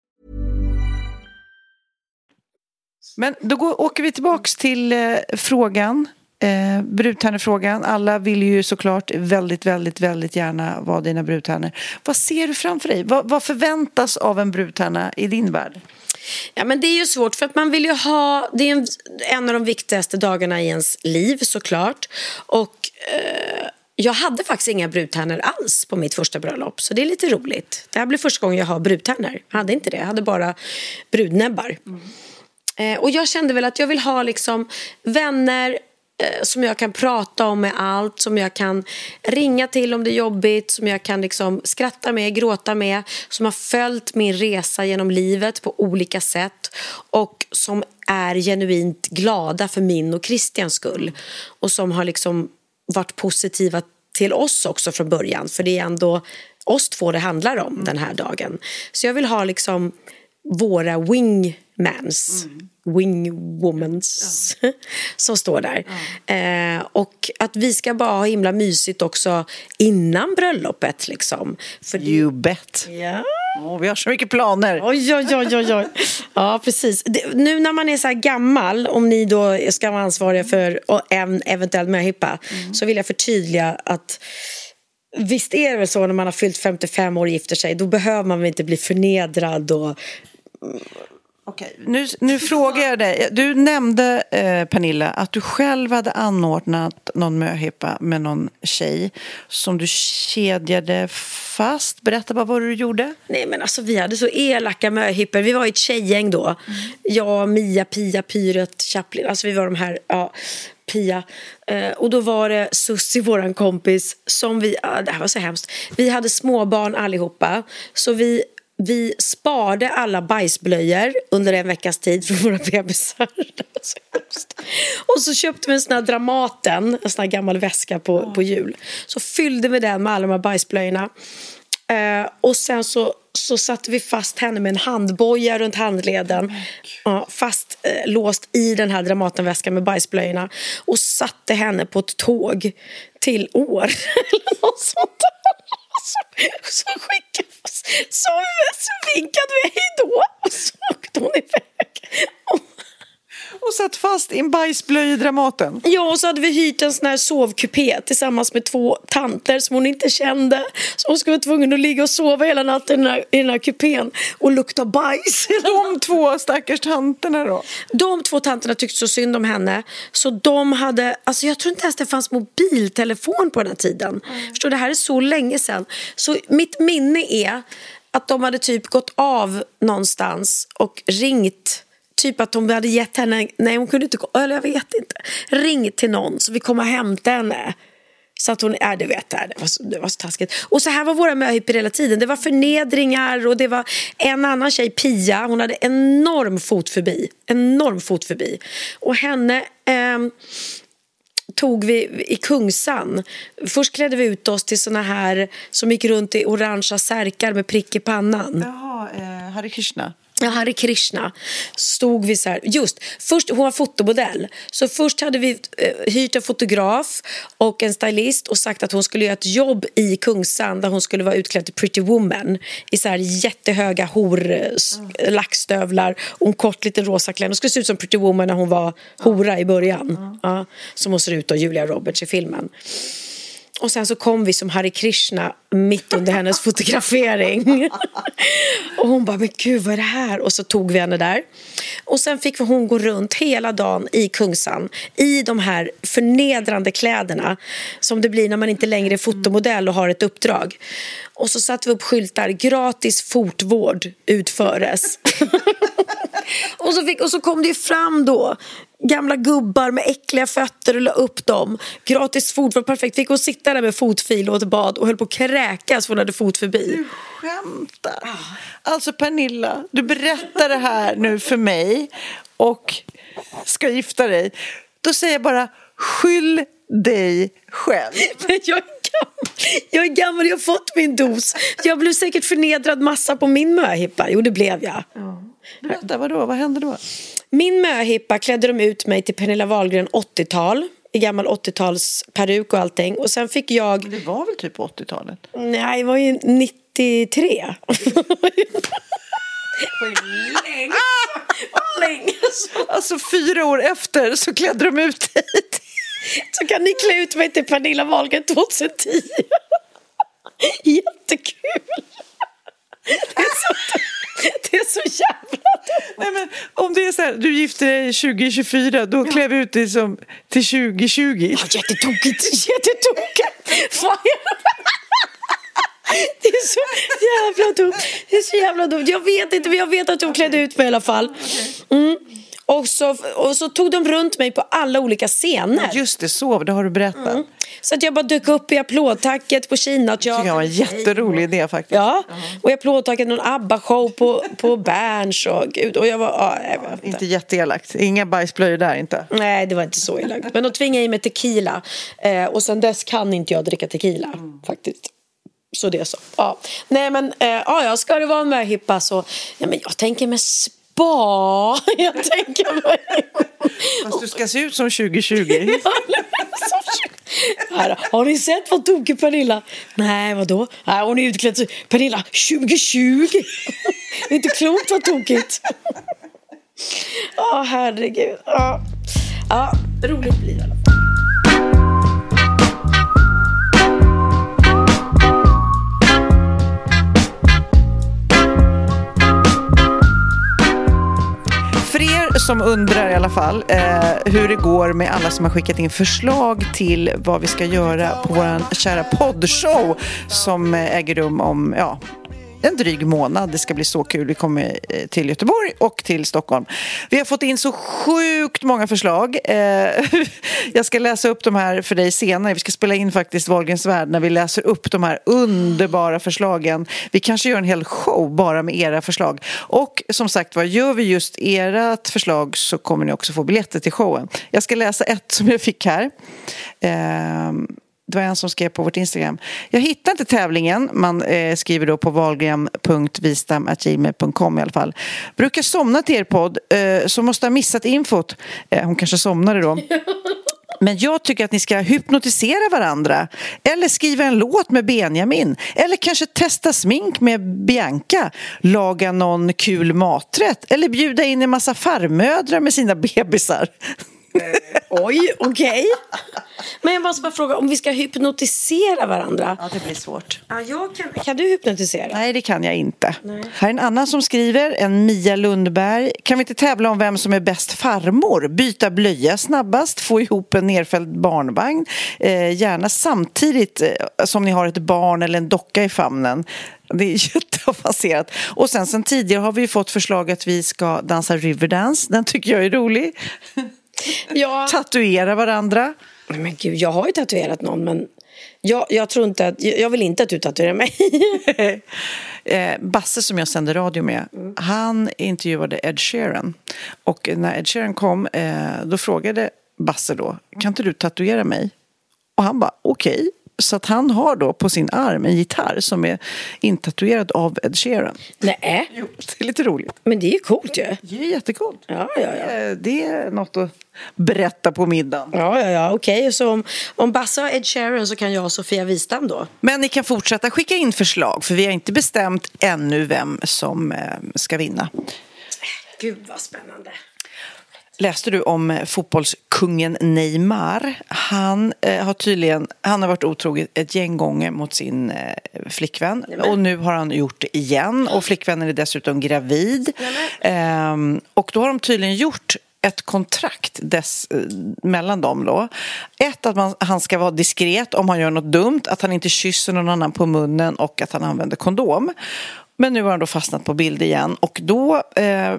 Men då går, åker vi tillbaks till eh, frågan, eh, brudtärnefrågan. Alla vill ju såklart väldigt, väldigt, väldigt gärna vara dina brudtärnor. Vad ser du framför dig? Vad, vad förväntas av en brudtärna i din värld? Ja, men det är ju svårt för att man vill ju ha, det är en, en av de viktigaste dagarna i ens liv såklart. Och eh, jag hade faktiskt inga brudtärnor alls på mitt första bröllop. Så det är lite roligt. Det här blir första gången jag har brudtärnor. Jag hade inte det, jag hade bara brudnäbbar. Eh, och jag kände väl att jag vill ha liksom vänner eh, som jag kan prata om med allt, som jag kan ringa till om det är jobbigt, som jag kan liksom skratta med, gråta med, som har följt min resa genom livet på olika sätt och som är genuint glada för min och Christians skull och som har liksom varit positiva till oss också från början, för det är ändå oss två det handlar om den här dagen. Så jag vill ha liksom våra wingmans, wingwomans, som står där. Eh, och att vi ska bara ha himla mysigt också innan bröllopet. Liksom. För det- You bet. Ja. Åh, vi har så mycket planer. Oj, oj, oj, oj, oj. Ja, precis. Det, nu när man är så här gammal, om ni då ska vara ansvariga för och en eventuell möhippa, så vill jag förtydliga att Visst är det väl så när man har fyllt 55 år och gifter sig, då behöver man väl inte bli förnedrad och Okej, nu, nu frågar jag dig. Du nämnde, eh, Pernilla, att du själv hade anordnat någon möhippa med någon tjej som du kedjade fast. Berätta bara vad du gjorde. Nej men alltså vi hade så elaka möhippor. Vi var ett tjejgäng då. Jag, Mia, Pia, Pyret, Chaplin. Alltså vi var de här, ja, Pia. Eh, och då var det Sussi, våran kompis, som vi, ah, det här var så hemskt. Vi hade småbarn allihopa. Så vi vi sparade alla bajsblöjor under en veckas tid från våra bebisar. Och så köpte vi en sån här Dramaten, en sån här gammal väska på, på jul. Så fyllde vi den med alla de här bajsblöjorna. Eh, och sen så, så satte vi fast henne med en handboja runt handleden. Ja, fast eh, låst i den här Dramatenväskan med bajsblöjorna. Och satte henne på ett tåg till år. Eller något sånt där. Så, så skickade så, så, så vinkade vi hej då och så åkte hon iväg. Och, och satt fast i en bajsblöja i Dramaten. Ja, och så hade vi hyrt en sån här sovkupé tillsammans med två tanter som hon inte kände. Så hon skulle vara tvungen att ligga och sova hela natten i den här, i den här kupén och lukta bajs. De två stackars tanterna då. De två tanterna tyckte så synd om henne så de hade, alltså jag tror inte ens det fanns mobiltelefon på den här tiden. Förstår, det här är så länge sedan. Så mitt minne är att de hade typ gått av någonstans och ringt Typ att de hade gett henne, nej hon kunde inte gå, eller jag vet inte. Ring till någon så vi kommer och hämtar henne. Så att hon, äh, du vet, det var, så, det var så taskigt. Och så här var våra möhippor hela tiden. Det var förnedringar och det var en annan tjej, Pia, hon hade enorm fot förbi. Enorm fot förbi. Och henne eh, tog vi i Kungsan. Först klädde vi ut oss till såna här som gick runt i orangea särkar med prick i pannan. Jaha, eh, Hare Krishna. Ja, Hare Krishna. Stod vi så här, just, först, hon var fotomodell. Så först hade vi eh, hyrt en fotograf och en stylist och sagt att hon skulle göra ett jobb i Kungsan där hon skulle vara utklädd till Pretty Woman i så här jättehöga hor, s- lackstövlar och en kort liten rosa klänning. Hon skulle se ut som Pretty Woman när hon var hora i början. Ja, som hon ser ut då, Julia Roberts i filmen. Och sen så kom vi som Hare Krishna mitt under hennes fotografering. och hon bara, men gud vad är det här? Och så tog vi henne där. Och sen fick hon gå runt hela dagen i Kungsan i de här förnedrande kläderna som det blir när man inte längre är fotomodell och har ett uppdrag. Och så satte vi upp skyltar, gratis fotvård utföres. och, så fick, och så kom det ju fram då gamla gubbar med äckliga fötter och la upp dem. Gratis fotvård, perfekt. Fick hon sitta där med fotfil och ett bad och höll på att kräkas för hon hade fot förbi. Skämtar. Alltså Pernilla, du berättar det här nu för mig och ska gifta dig. Då säger jag bara skyll dig själv. Men jag är gammal, jag är gammal, jag har fått min dos. Jag blev säkert förnedrad massa på min möhippa. Jo, det blev jag. Berätta, vadå? Vad hände då? Min möhippa klädde de ut mig till Pernilla Wahlgren 80-tal. I gammal 80-tals peruk och allting. Och sen fick jag... Det var väl typ på 80-talet? Nej, det var ju 93. Länge. Länge. Alltså fyra år efter så klädde de ut dig. Så kan ni klä ut mig till Pernilla Wahlgren 2010. Jättekul. Det är så, det är så jävla dumt. Nej, men om det är så här, du gifter dig 2024, då klär vi ut dig som till 2020. Ja, jättetokigt, jättetokigt. Fan, Det är så jävla dumt. Det är så jävla dumt. Jag vet inte, men jag vet att hon klädde ut mig i alla fall. Mm. Och, så, och så tog de runt mig på alla olika scener. Just det, så, det har du berättat. Mm. Så att jag bara dök upp i applådtacket på Kina. Det tycker jag var en jätterolig idé faktiskt. Ja, och i applådtacket någon ABBA-show på, på Berns och gud. Och jag var, ja, jag vet inte. Inte jätteelakt. Inga bajsblöjor där inte. Nej, det var inte så elakt. Men de tvingade i mig tequila. Eh, och sen dess kan inte jag dricka tequila, faktiskt. Så det är så. Ja. Nej, men eh, ja, ja, ska det vara en möhippa så... Ja, men jag tänker med spa. Jag tänker mig... Fast du ska se ut som 2020. Här, har ni sett vad tokig Pernilla? Nej, vadå? Nej, hon är utklädd så... Pernilla, 2020! Det är inte klokt vad tokigt. Ja, herregud. Ja. ja, roligt blir det i alla fall. Er som undrar i alla fall eh, hur det går med alla som har skickat in förslag till vad vi ska göra på vår kära poddshow som eh, äger rum om ja, en dryg månad. Det ska bli så kul. Vi kommer eh, till Göteborg och till Stockholm. Vi har fått in så sjukt många förslag. Eh, jag ska läsa upp de här för dig senare. Vi ska spela in faktiskt Wahlgrens värld när vi läser upp de här underbara förslagen. Vi kanske gör en hel show bara med era förslag. Och som sagt vad gör vi just ert förslag så kommer ni också få biljetter till showen. Jag ska läsa ett som jag fick här. Eh, det var en som skrev på vårt Instagram. Jag hittar inte tävlingen. Man eh, skriver då på wahlgren.vistam.gmail.com i alla fall. Brukar somna till er podd, eh, så måste ha missat infot. Eh, hon kanske somnade då. Men jag tycker att ni ska hypnotisera varandra. Eller skriva en låt med Benjamin. Eller kanske testa smink med Bianca. Laga någon kul maträtt. Eller bjuda in en massa farmödrar med sina bebisar. Oj, okej. Men jag måste bara fråga, om vi ska hypnotisera varandra. Ja, det blir svårt. Ja, jag kan, kan du hypnotisera? Nej, det kan jag inte. Här är en annan som skriver, en Mia Lundberg. Kan vi inte tävla om vem som är bäst farmor? Byta blöja snabbast, få ihop en nerfälld barnvagn. Eh, gärna samtidigt eh, som ni har ett barn eller en docka i famnen. Det är jätteavancerat. Och sen, sen tidigare har vi fått förslag att vi ska dansa Riverdance. Den tycker jag är rolig. Ja. Tatuera varandra. Nej, Men gud, jag har ju tatuerat någon, men jag, jag tror inte att, jag vill inte att du tatuerar mig. eh, Basse som jag sände radio med, han intervjuade Ed Sheeran. Och när Ed Sheeran kom, eh, då frågade Basse då, kan inte du tatuera mig? Och han bara, okej. Så att han har då på sin arm en gitarr som är intatuerad av Ed Sheeran. Nej, Jo, det är lite roligt. men det är ju coolt ju. Det är jättekult. Ja, ja, ja. Det är något att berätta på middagen. Ja, ja, ja, okej. Så om, om Basse har Ed Sheeran så kan jag och Sofia Wistam då? Men ni kan fortsätta skicka in förslag för vi har inte bestämt ännu vem som eh, ska vinna. Gud vad spännande. Läste du om eh, fotbollskungen Neymar? Han eh, har tydligen han har varit otrogen ett gäng gånger mot sin eh, flickvän. Och nu har han gjort det igen. Och flickvännen är dessutom gravid. Ehm, och då har de tydligen gjort ett kontrakt dess, eh, mellan dem. Då. Ett, att man, han ska vara diskret om han gör något dumt, att han inte kysser någon annan på munnen och att han använder kondom. Men nu har han då fastnat på bild igen och då eh,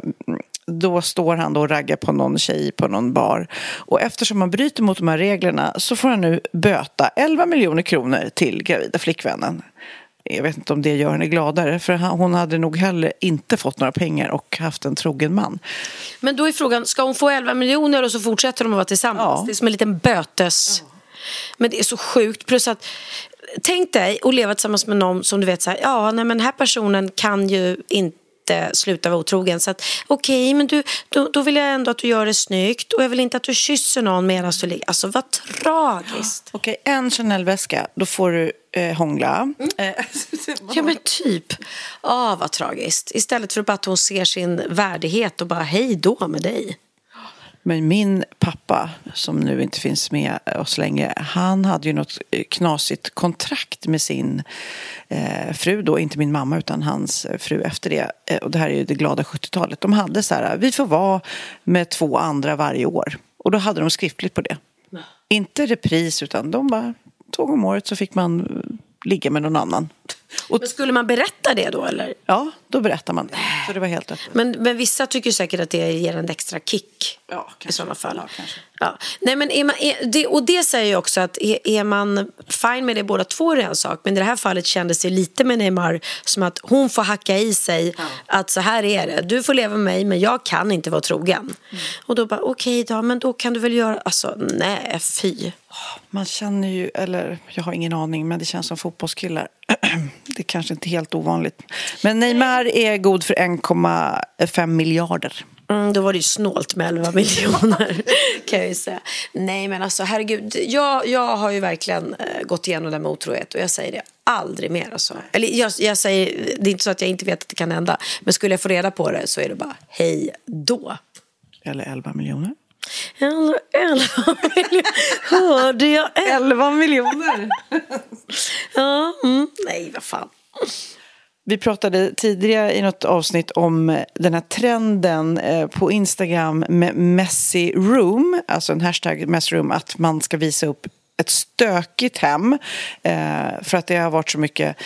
då står han då och raggar på någon tjej på någon bar. Och eftersom han bryter mot de här reglerna så får han nu böta 11 miljoner kronor till gravida flickvännen. Jag vet inte om det gör henne gladare, för hon hade nog heller inte fått några pengar och haft en trogen man. Men då är frågan, ska hon få 11 miljoner och så fortsätter de att vara tillsammans? Ja. Det är som en liten bötes... Men det är så sjukt. Plus att, tänk dig att leva tillsammans med någon som du vet så här, ja, nej, men den här personen kan ju inte sluta vara otrogen. Så att okej, men du, då, då vill jag ändå att du gör det snyggt och jag vill inte att du kysser någon medan du ligger. Alltså vad tragiskt. Okej, en Chanel-väska, då får du eh, hångla. Eh, Ja men typ. Ah, vad tragiskt. Istället för att hon ser sin värdighet och bara hej då med dig. Men min pappa, som nu inte finns med oss längre, han hade ju något knasigt kontrakt med sin eh, fru då, inte min mamma utan hans fru efter det. Eh, och det här är ju det glada 70-talet. De hade så här, vi får vara med två andra varje år. Och då hade de skriftligt på det. Inte repris, utan de bara, två gånger om året så fick man eh, ligga med någon annan. Och, Men skulle man berätta det då eller? ja, då berättar man det. Så det var helt öppet. Men, men vissa tycker säkert att det ger en extra kick. Ja, I kanske. sådana fall. Ja, kanske. Ja. Nej, men är man, är, det, och det säger ju också att är, är man fine med det båda två är en sak. Men i det här fallet kändes det lite med Neymar som att hon får hacka i sig att så här är det. Du får leva med mig men jag kan inte vara trogen. Mm. Och då bara okej då, men då kan du väl göra, alltså nej fy. Man känner ju, eller jag har ingen aning, men det känns som fotbollskillar. Det är kanske inte helt ovanligt. Men Neymar är god för 1,5 miljarder. Mm, då var det ju snålt med 11 miljoner kan jag ju säga. Nej men alltså herregud, jag, jag har ju verkligen eh, gått igenom det med otrohet och jag säger det aldrig mer alltså. Eller jag, jag säger, det är inte så att jag inte vet att det kan hända. Men skulle jag få reda på det så är det bara hej då. Eller 11 miljoner. Eller 11 miljoner, hörde jag 11 miljoner! Ja, mm. Nej vad fan. Vi pratade tidigare i något avsnitt om den här trenden eh, på Instagram med messy room, alltså en hashtag messy room, att man ska visa upp ett stökigt hem eh, för att det har varit så mycket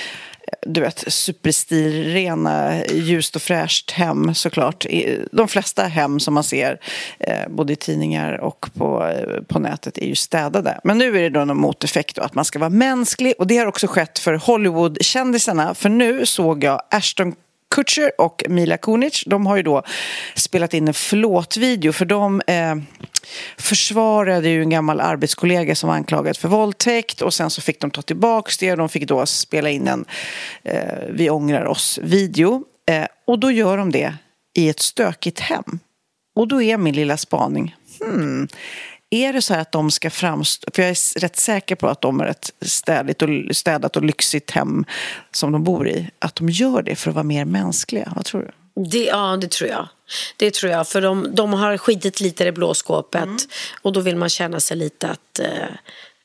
du vet, superstilrena, ljust och fräscht hem såklart. De flesta hem som man ser, eh, både i tidningar och på, eh, på nätet, är ju städade. Men nu är det då någon moteffekt då, att man ska vara mänsklig. Och det har också skett för Hollywood-kändisarna. För nu såg jag Ashton Kutcher och Mila Kunis, de har ju då spelat in en förlåt-video för de eh, försvarade ju en gammal arbetskollega som var anklagad för våldtäkt och sen så fick de ta tillbaka det och de fick då spela in en eh, Vi ångrar oss-video. Eh, och då gör de det i ett stökigt hem. Och då är min lilla spaning, hmm, är det så här att de ska framstå, för jag är rätt säker på att de har ett städigt och, städat och lyxigt hem som de bor i, att de gör det för att vara mer mänskliga. Vad tror du? Det, ja, det tror jag. Det tror jag, för de, de har skitit lite i det blå skåpet och då vill man känna sig lite att... Eh,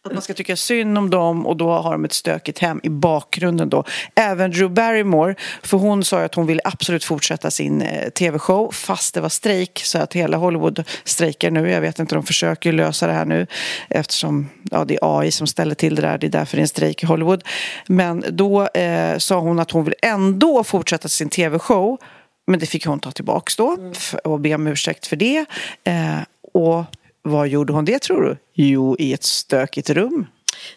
Att man ska tycka synd om dem och då har de ett stökigt hem i bakgrunden då. Även Drew Barrymore, för hon sa ju att hon ville absolut fortsätta sin eh, tv-show fast det var strejk så att hela Hollywood strejkar nu. Jag vet inte, de försöker lösa det här nu eftersom ja, det är AI som ställer till det där. Det är därför det är en strejk i Hollywood. Men då eh, sa hon att hon vill ändå fortsätta sin tv-show men det fick hon ta tillbaks då f- och be om ursäkt för det. Eh, och vad gjorde hon det tror du? Jo, i ett stökigt rum.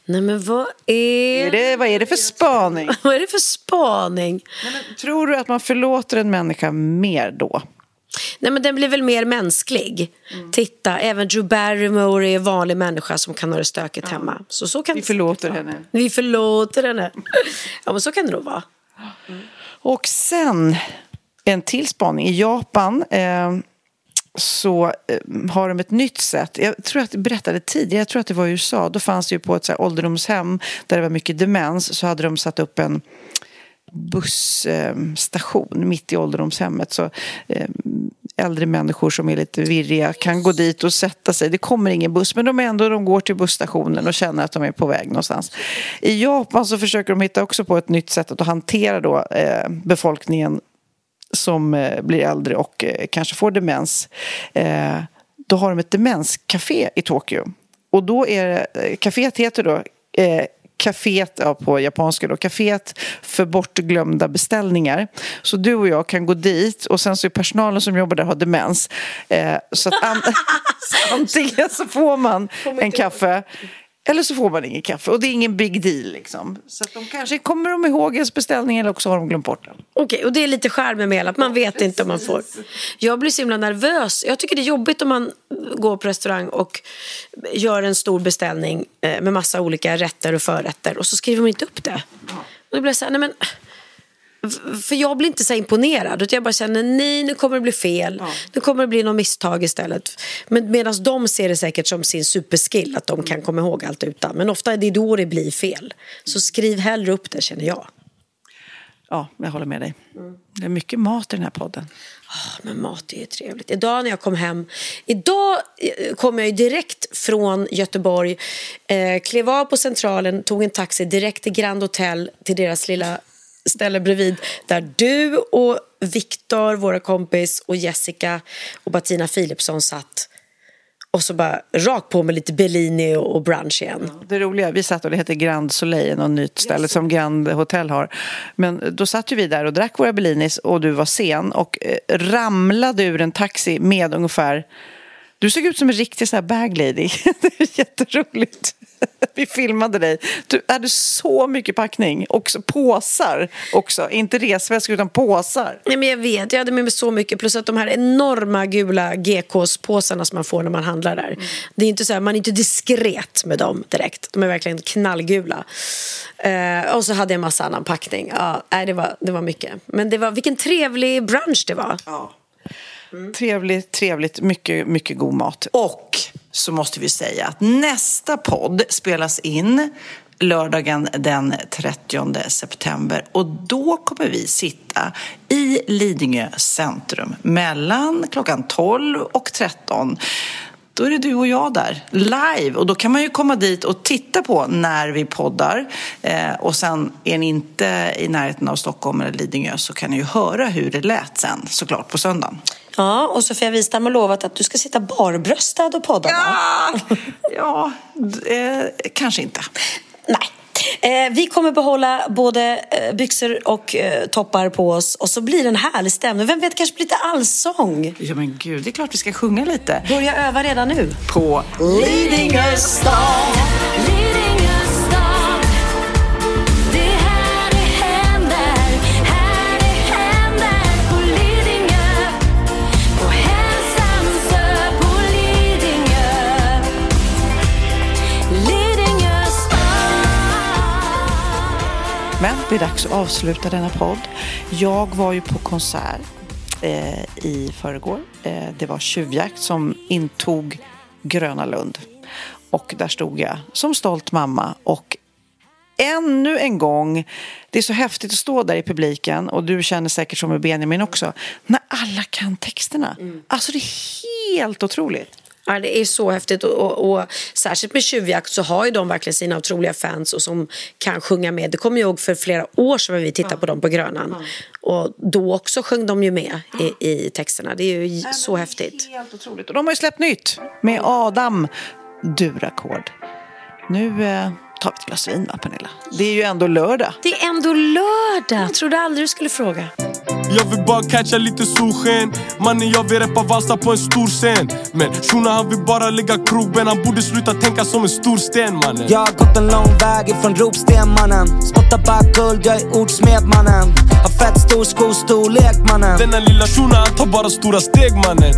nej men vad är... Är det, vad är det för spaning? Vad är det för spaning? Tror du att man förlåter en människa mer då? Nej men den blir väl mer mänsklig. Titta, även Drew Barrymore är en vanlig människa som kan ha det stökigt hemma. Så, så kan Vi förlåter henne. Vi förlåter henne. Ja men så kan det nog vara. Och sen en till spaning. I Japan eh, så eh, har de ett nytt sätt. Jag tror att jag berättade tidigare, jag tror att det var i USA. Då fanns det ju på ett så här ålderdomshem där det var mycket demens så hade de satt upp en busstation eh, mitt i ålderdomshemmet. Så, eh, äldre människor som är lite virriga kan gå dit och sätta sig. Det kommer ingen buss men de är ändå de går till busstationen och känner att de är på väg någonstans. I Japan så försöker de hitta också på ett nytt sätt att hantera då, eh, befolkningen som eh, blir äldre och eh, kanske får demens. Eh, då har de ett demenscafé i Tokyo. Och då är det, kaféet heter då kaféet ja, på japanska då, kaféet för bortglömda beställningar. Så du och jag kan gå dit och sen så är personalen som jobbar där har demens. Eh, så att an antingen så får man en kaffe eller så får man ingen kaffe och det är ingen big deal liksom. Så att de kanske kommer de ihåg ens beställning eller också har de glömt bort den. Okej, och det är lite charmen med hela, att man vet inte om man får. Jag blir så himla nervös. Jag tycker det är jobbigt om man går på restaurang och gör en stor beställning eh, med massa olika rätter och förrätter och så skriver man inte upp det. Och då blir jag så här, nej men... För jag blir inte så imponerad. Utan jag bara känner, nej nu kommer det bli fel. Nu kommer det bli något misstag istället. Men medan de ser det säkert som sin superskill. Att de kan komma ihåg allt utan. Men ofta är det då det blir fel. Så skriv hellre upp det känner jag. Ja, jag håller med dig. Det är mycket mat i den här podden. Ah, Men mat är ju trevligt. Idag när jag kom hem. Idag eh, kom jag ju direkt från Göteborg. Eh, klev av på Centralen, tog en taxi direkt till Grand Hotel. Till deras lilla ställe bredvid. Där du och Viktor, våra kompis, och Jessica och Bettina Philipsson satt. Och så bara rakt på med lite Bellini och brunch igen. Det roliga, vi satt och det heter Grand Soleil, något nytt ställe som Grand Hotel har. Men då satt ju vi där och drack våra Bellinis och du var sen och eh, ramlade ur en taxi med ungefär du såg ut som en riktig så här bag lady. Det är jätteroligt. Vi filmade dig. Du hade så mycket packning. Också påsar också. Inte resväskor utan påsar. Nej, men jag vet, jag hade med mig så mycket. Plus att de här enorma gula GKs-påsarna som man får när man handlar där. Det är inte så här, man är inte diskret med dem direkt. De är verkligen knallgula. Eh, och så hade jag en massa annan packning. Ja, nej, det, var, det var mycket. Men det var, vilken trevlig brunch det var. Trevligt, trevligt. Mycket, mycket god mat. Och så måste vi säga att nästa podd spelas in lördagen den 30 september och då kommer vi sitta i Lidingö centrum mellan klockan 12 och 13. Då är det du och jag där, live. Och då kan man ju komma dit och titta på när vi poddar. Eh, och sen är ni inte i närheten av Stockholm eller Lidingö så kan ni ju höra hur det lät sen, såklart, på söndagen. Ja, och Sofia Wistam har lovat att du ska sitta barbröstad och podda. Ja, ja eh, kanske inte. Nej. Eh, vi kommer behålla både eh, byxor och eh, toppar på oss och så blir det en härlig stämning. Vem vet, kanske blir lite allsång. Ja men gud, det är klart vi ska sjunga lite. Börja öva redan nu. På Lidingö stad. Men det är dags att avsluta denna podd. Jag var ju på konsert eh, i förrgår. Eh, det var Tjuvjakt som intog Gröna Lund. Och där stod jag som stolt mamma och ännu en gång, det är så häftigt att stå där i publiken och du känner säkert som med Benjamin också, när alla kan texterna. Alltså det är helt otroligt. Ja, det är så häftigt och, och, och särskilt med Tjuvjakt så har ju de verkligen sina otroliga fans och som kan sjunga med. Det kommer jag ihåg för flera år sedan vi tittade på dem på Grönan. Och då också sjöng de ju med i, i texterna. Det är ju så häftigt. Helt otroligt. Och de har ju släppt nytt med Adam Durakord. Nu eh, tar vi ett glas vin va Pernilla? Det är ju ändå lördag. Det är ändå lördag. Trodde aldrig du skulle fråga. Jag vill bara catcha lite solsken Mannen jag vill rappa valsa på en stor scen Men shunon han vill bara lägga krogben Han borde sluta tänka som en stor sten mannen Jag har gått en lång väg ifrån ropsten mannen Spottar bara guld, jag är ordsmed mannen Har fett stor skostorlek mannen. Denna lilla shunon han tar bara stora steg mannen.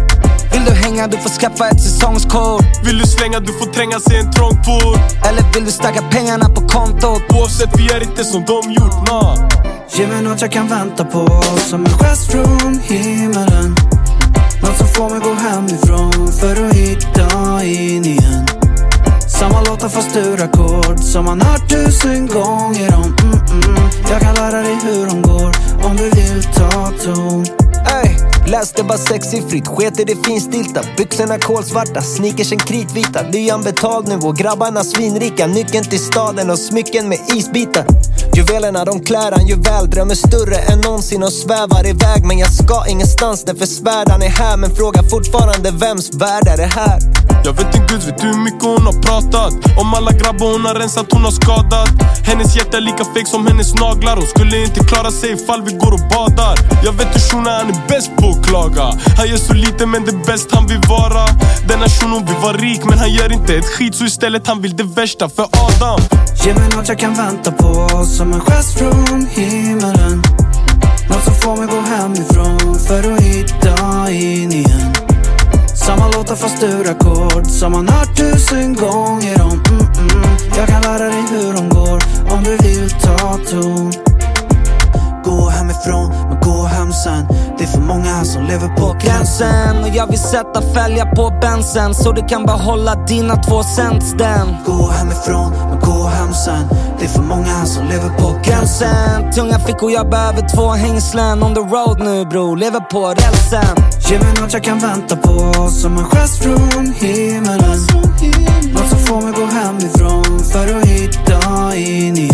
Vill du hänga, du får skaffa ett säsongskort. Vill du slänga du får tränga sig en trång port Eller vill du stacka pengarna på kontot? Oavsett vi är inte som de gjort, nah. Ge mig något jag kan vänta på Som en gest från himmelen. Något som får mig gå hemifrån För att hitta in igen samma låtar fast ur ackord. Som man hört tusen gånger om. Mm -mm. Jag kan lära dig hur de går. Om du vill ta ton. Ey, Läste bara sexsiffrigt. Sket i det finstilta. Byxorna kolsvarta, sneakersen kritvita. Lyan betald nu och grabbarna svinrika. Nyckeln till staden och smycken med isbitar. Juvelerna de klär han ju väl. Drömmer större än någonsin och svävar iväg. Men jag ska ingenstans därför svärdan är här. Men frågar fortfarande vems värld är det här? Jag vet inte gud vet hur mycket hon har pratat Om alla grabbar hon har rensat, hon har skadat Hennes hjärta är lika fake som hennes naglar Hon skulle inte klara sig ifall vi går och badar Jag vet hur shunon han är bäst på och klaga Han gör så lite men det är bäst han vill vara. Denna shunon vill vara rik men han gör inte ett skit. Så istället han vill det värsta för Adam. Ge mig något jag kan vänta på som en gest från himmelen. Något som får mig gå hemifrån för att hitta in igen. Samma låtar fast ur ackord som man hört tusen gånger om. Mm -mm. Jag kan lära dig hur de går om du vill ta ton. Gå hemifrån, men gå hem sen. Det är för många här som lever på gränsen. Och jag vill sätta fälgar på bensen så du kan behålla dina två cents den. Gå hemifrån, men gå hem sen. Det är för många här som lever på gränsen. Tunga fickor, jag behöver två hängslen. On the road nu bror, lever på rälsen. Ge mig något jag kan vänta på som en gest från himmelen. Något som får mig gå hemifrån för att hitta in i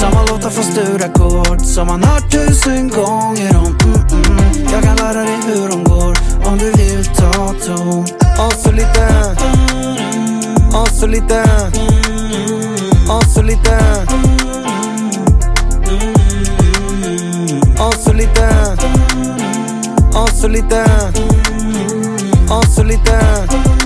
samma låtar fast ur ackord som man hört tusen gånger om. Mm, mm -mm. Jag kan lära dig hur de går om du vill ta ton. Och så lite. Och så lite. Och så lite. Och så lite. Och så lite. Och så lite.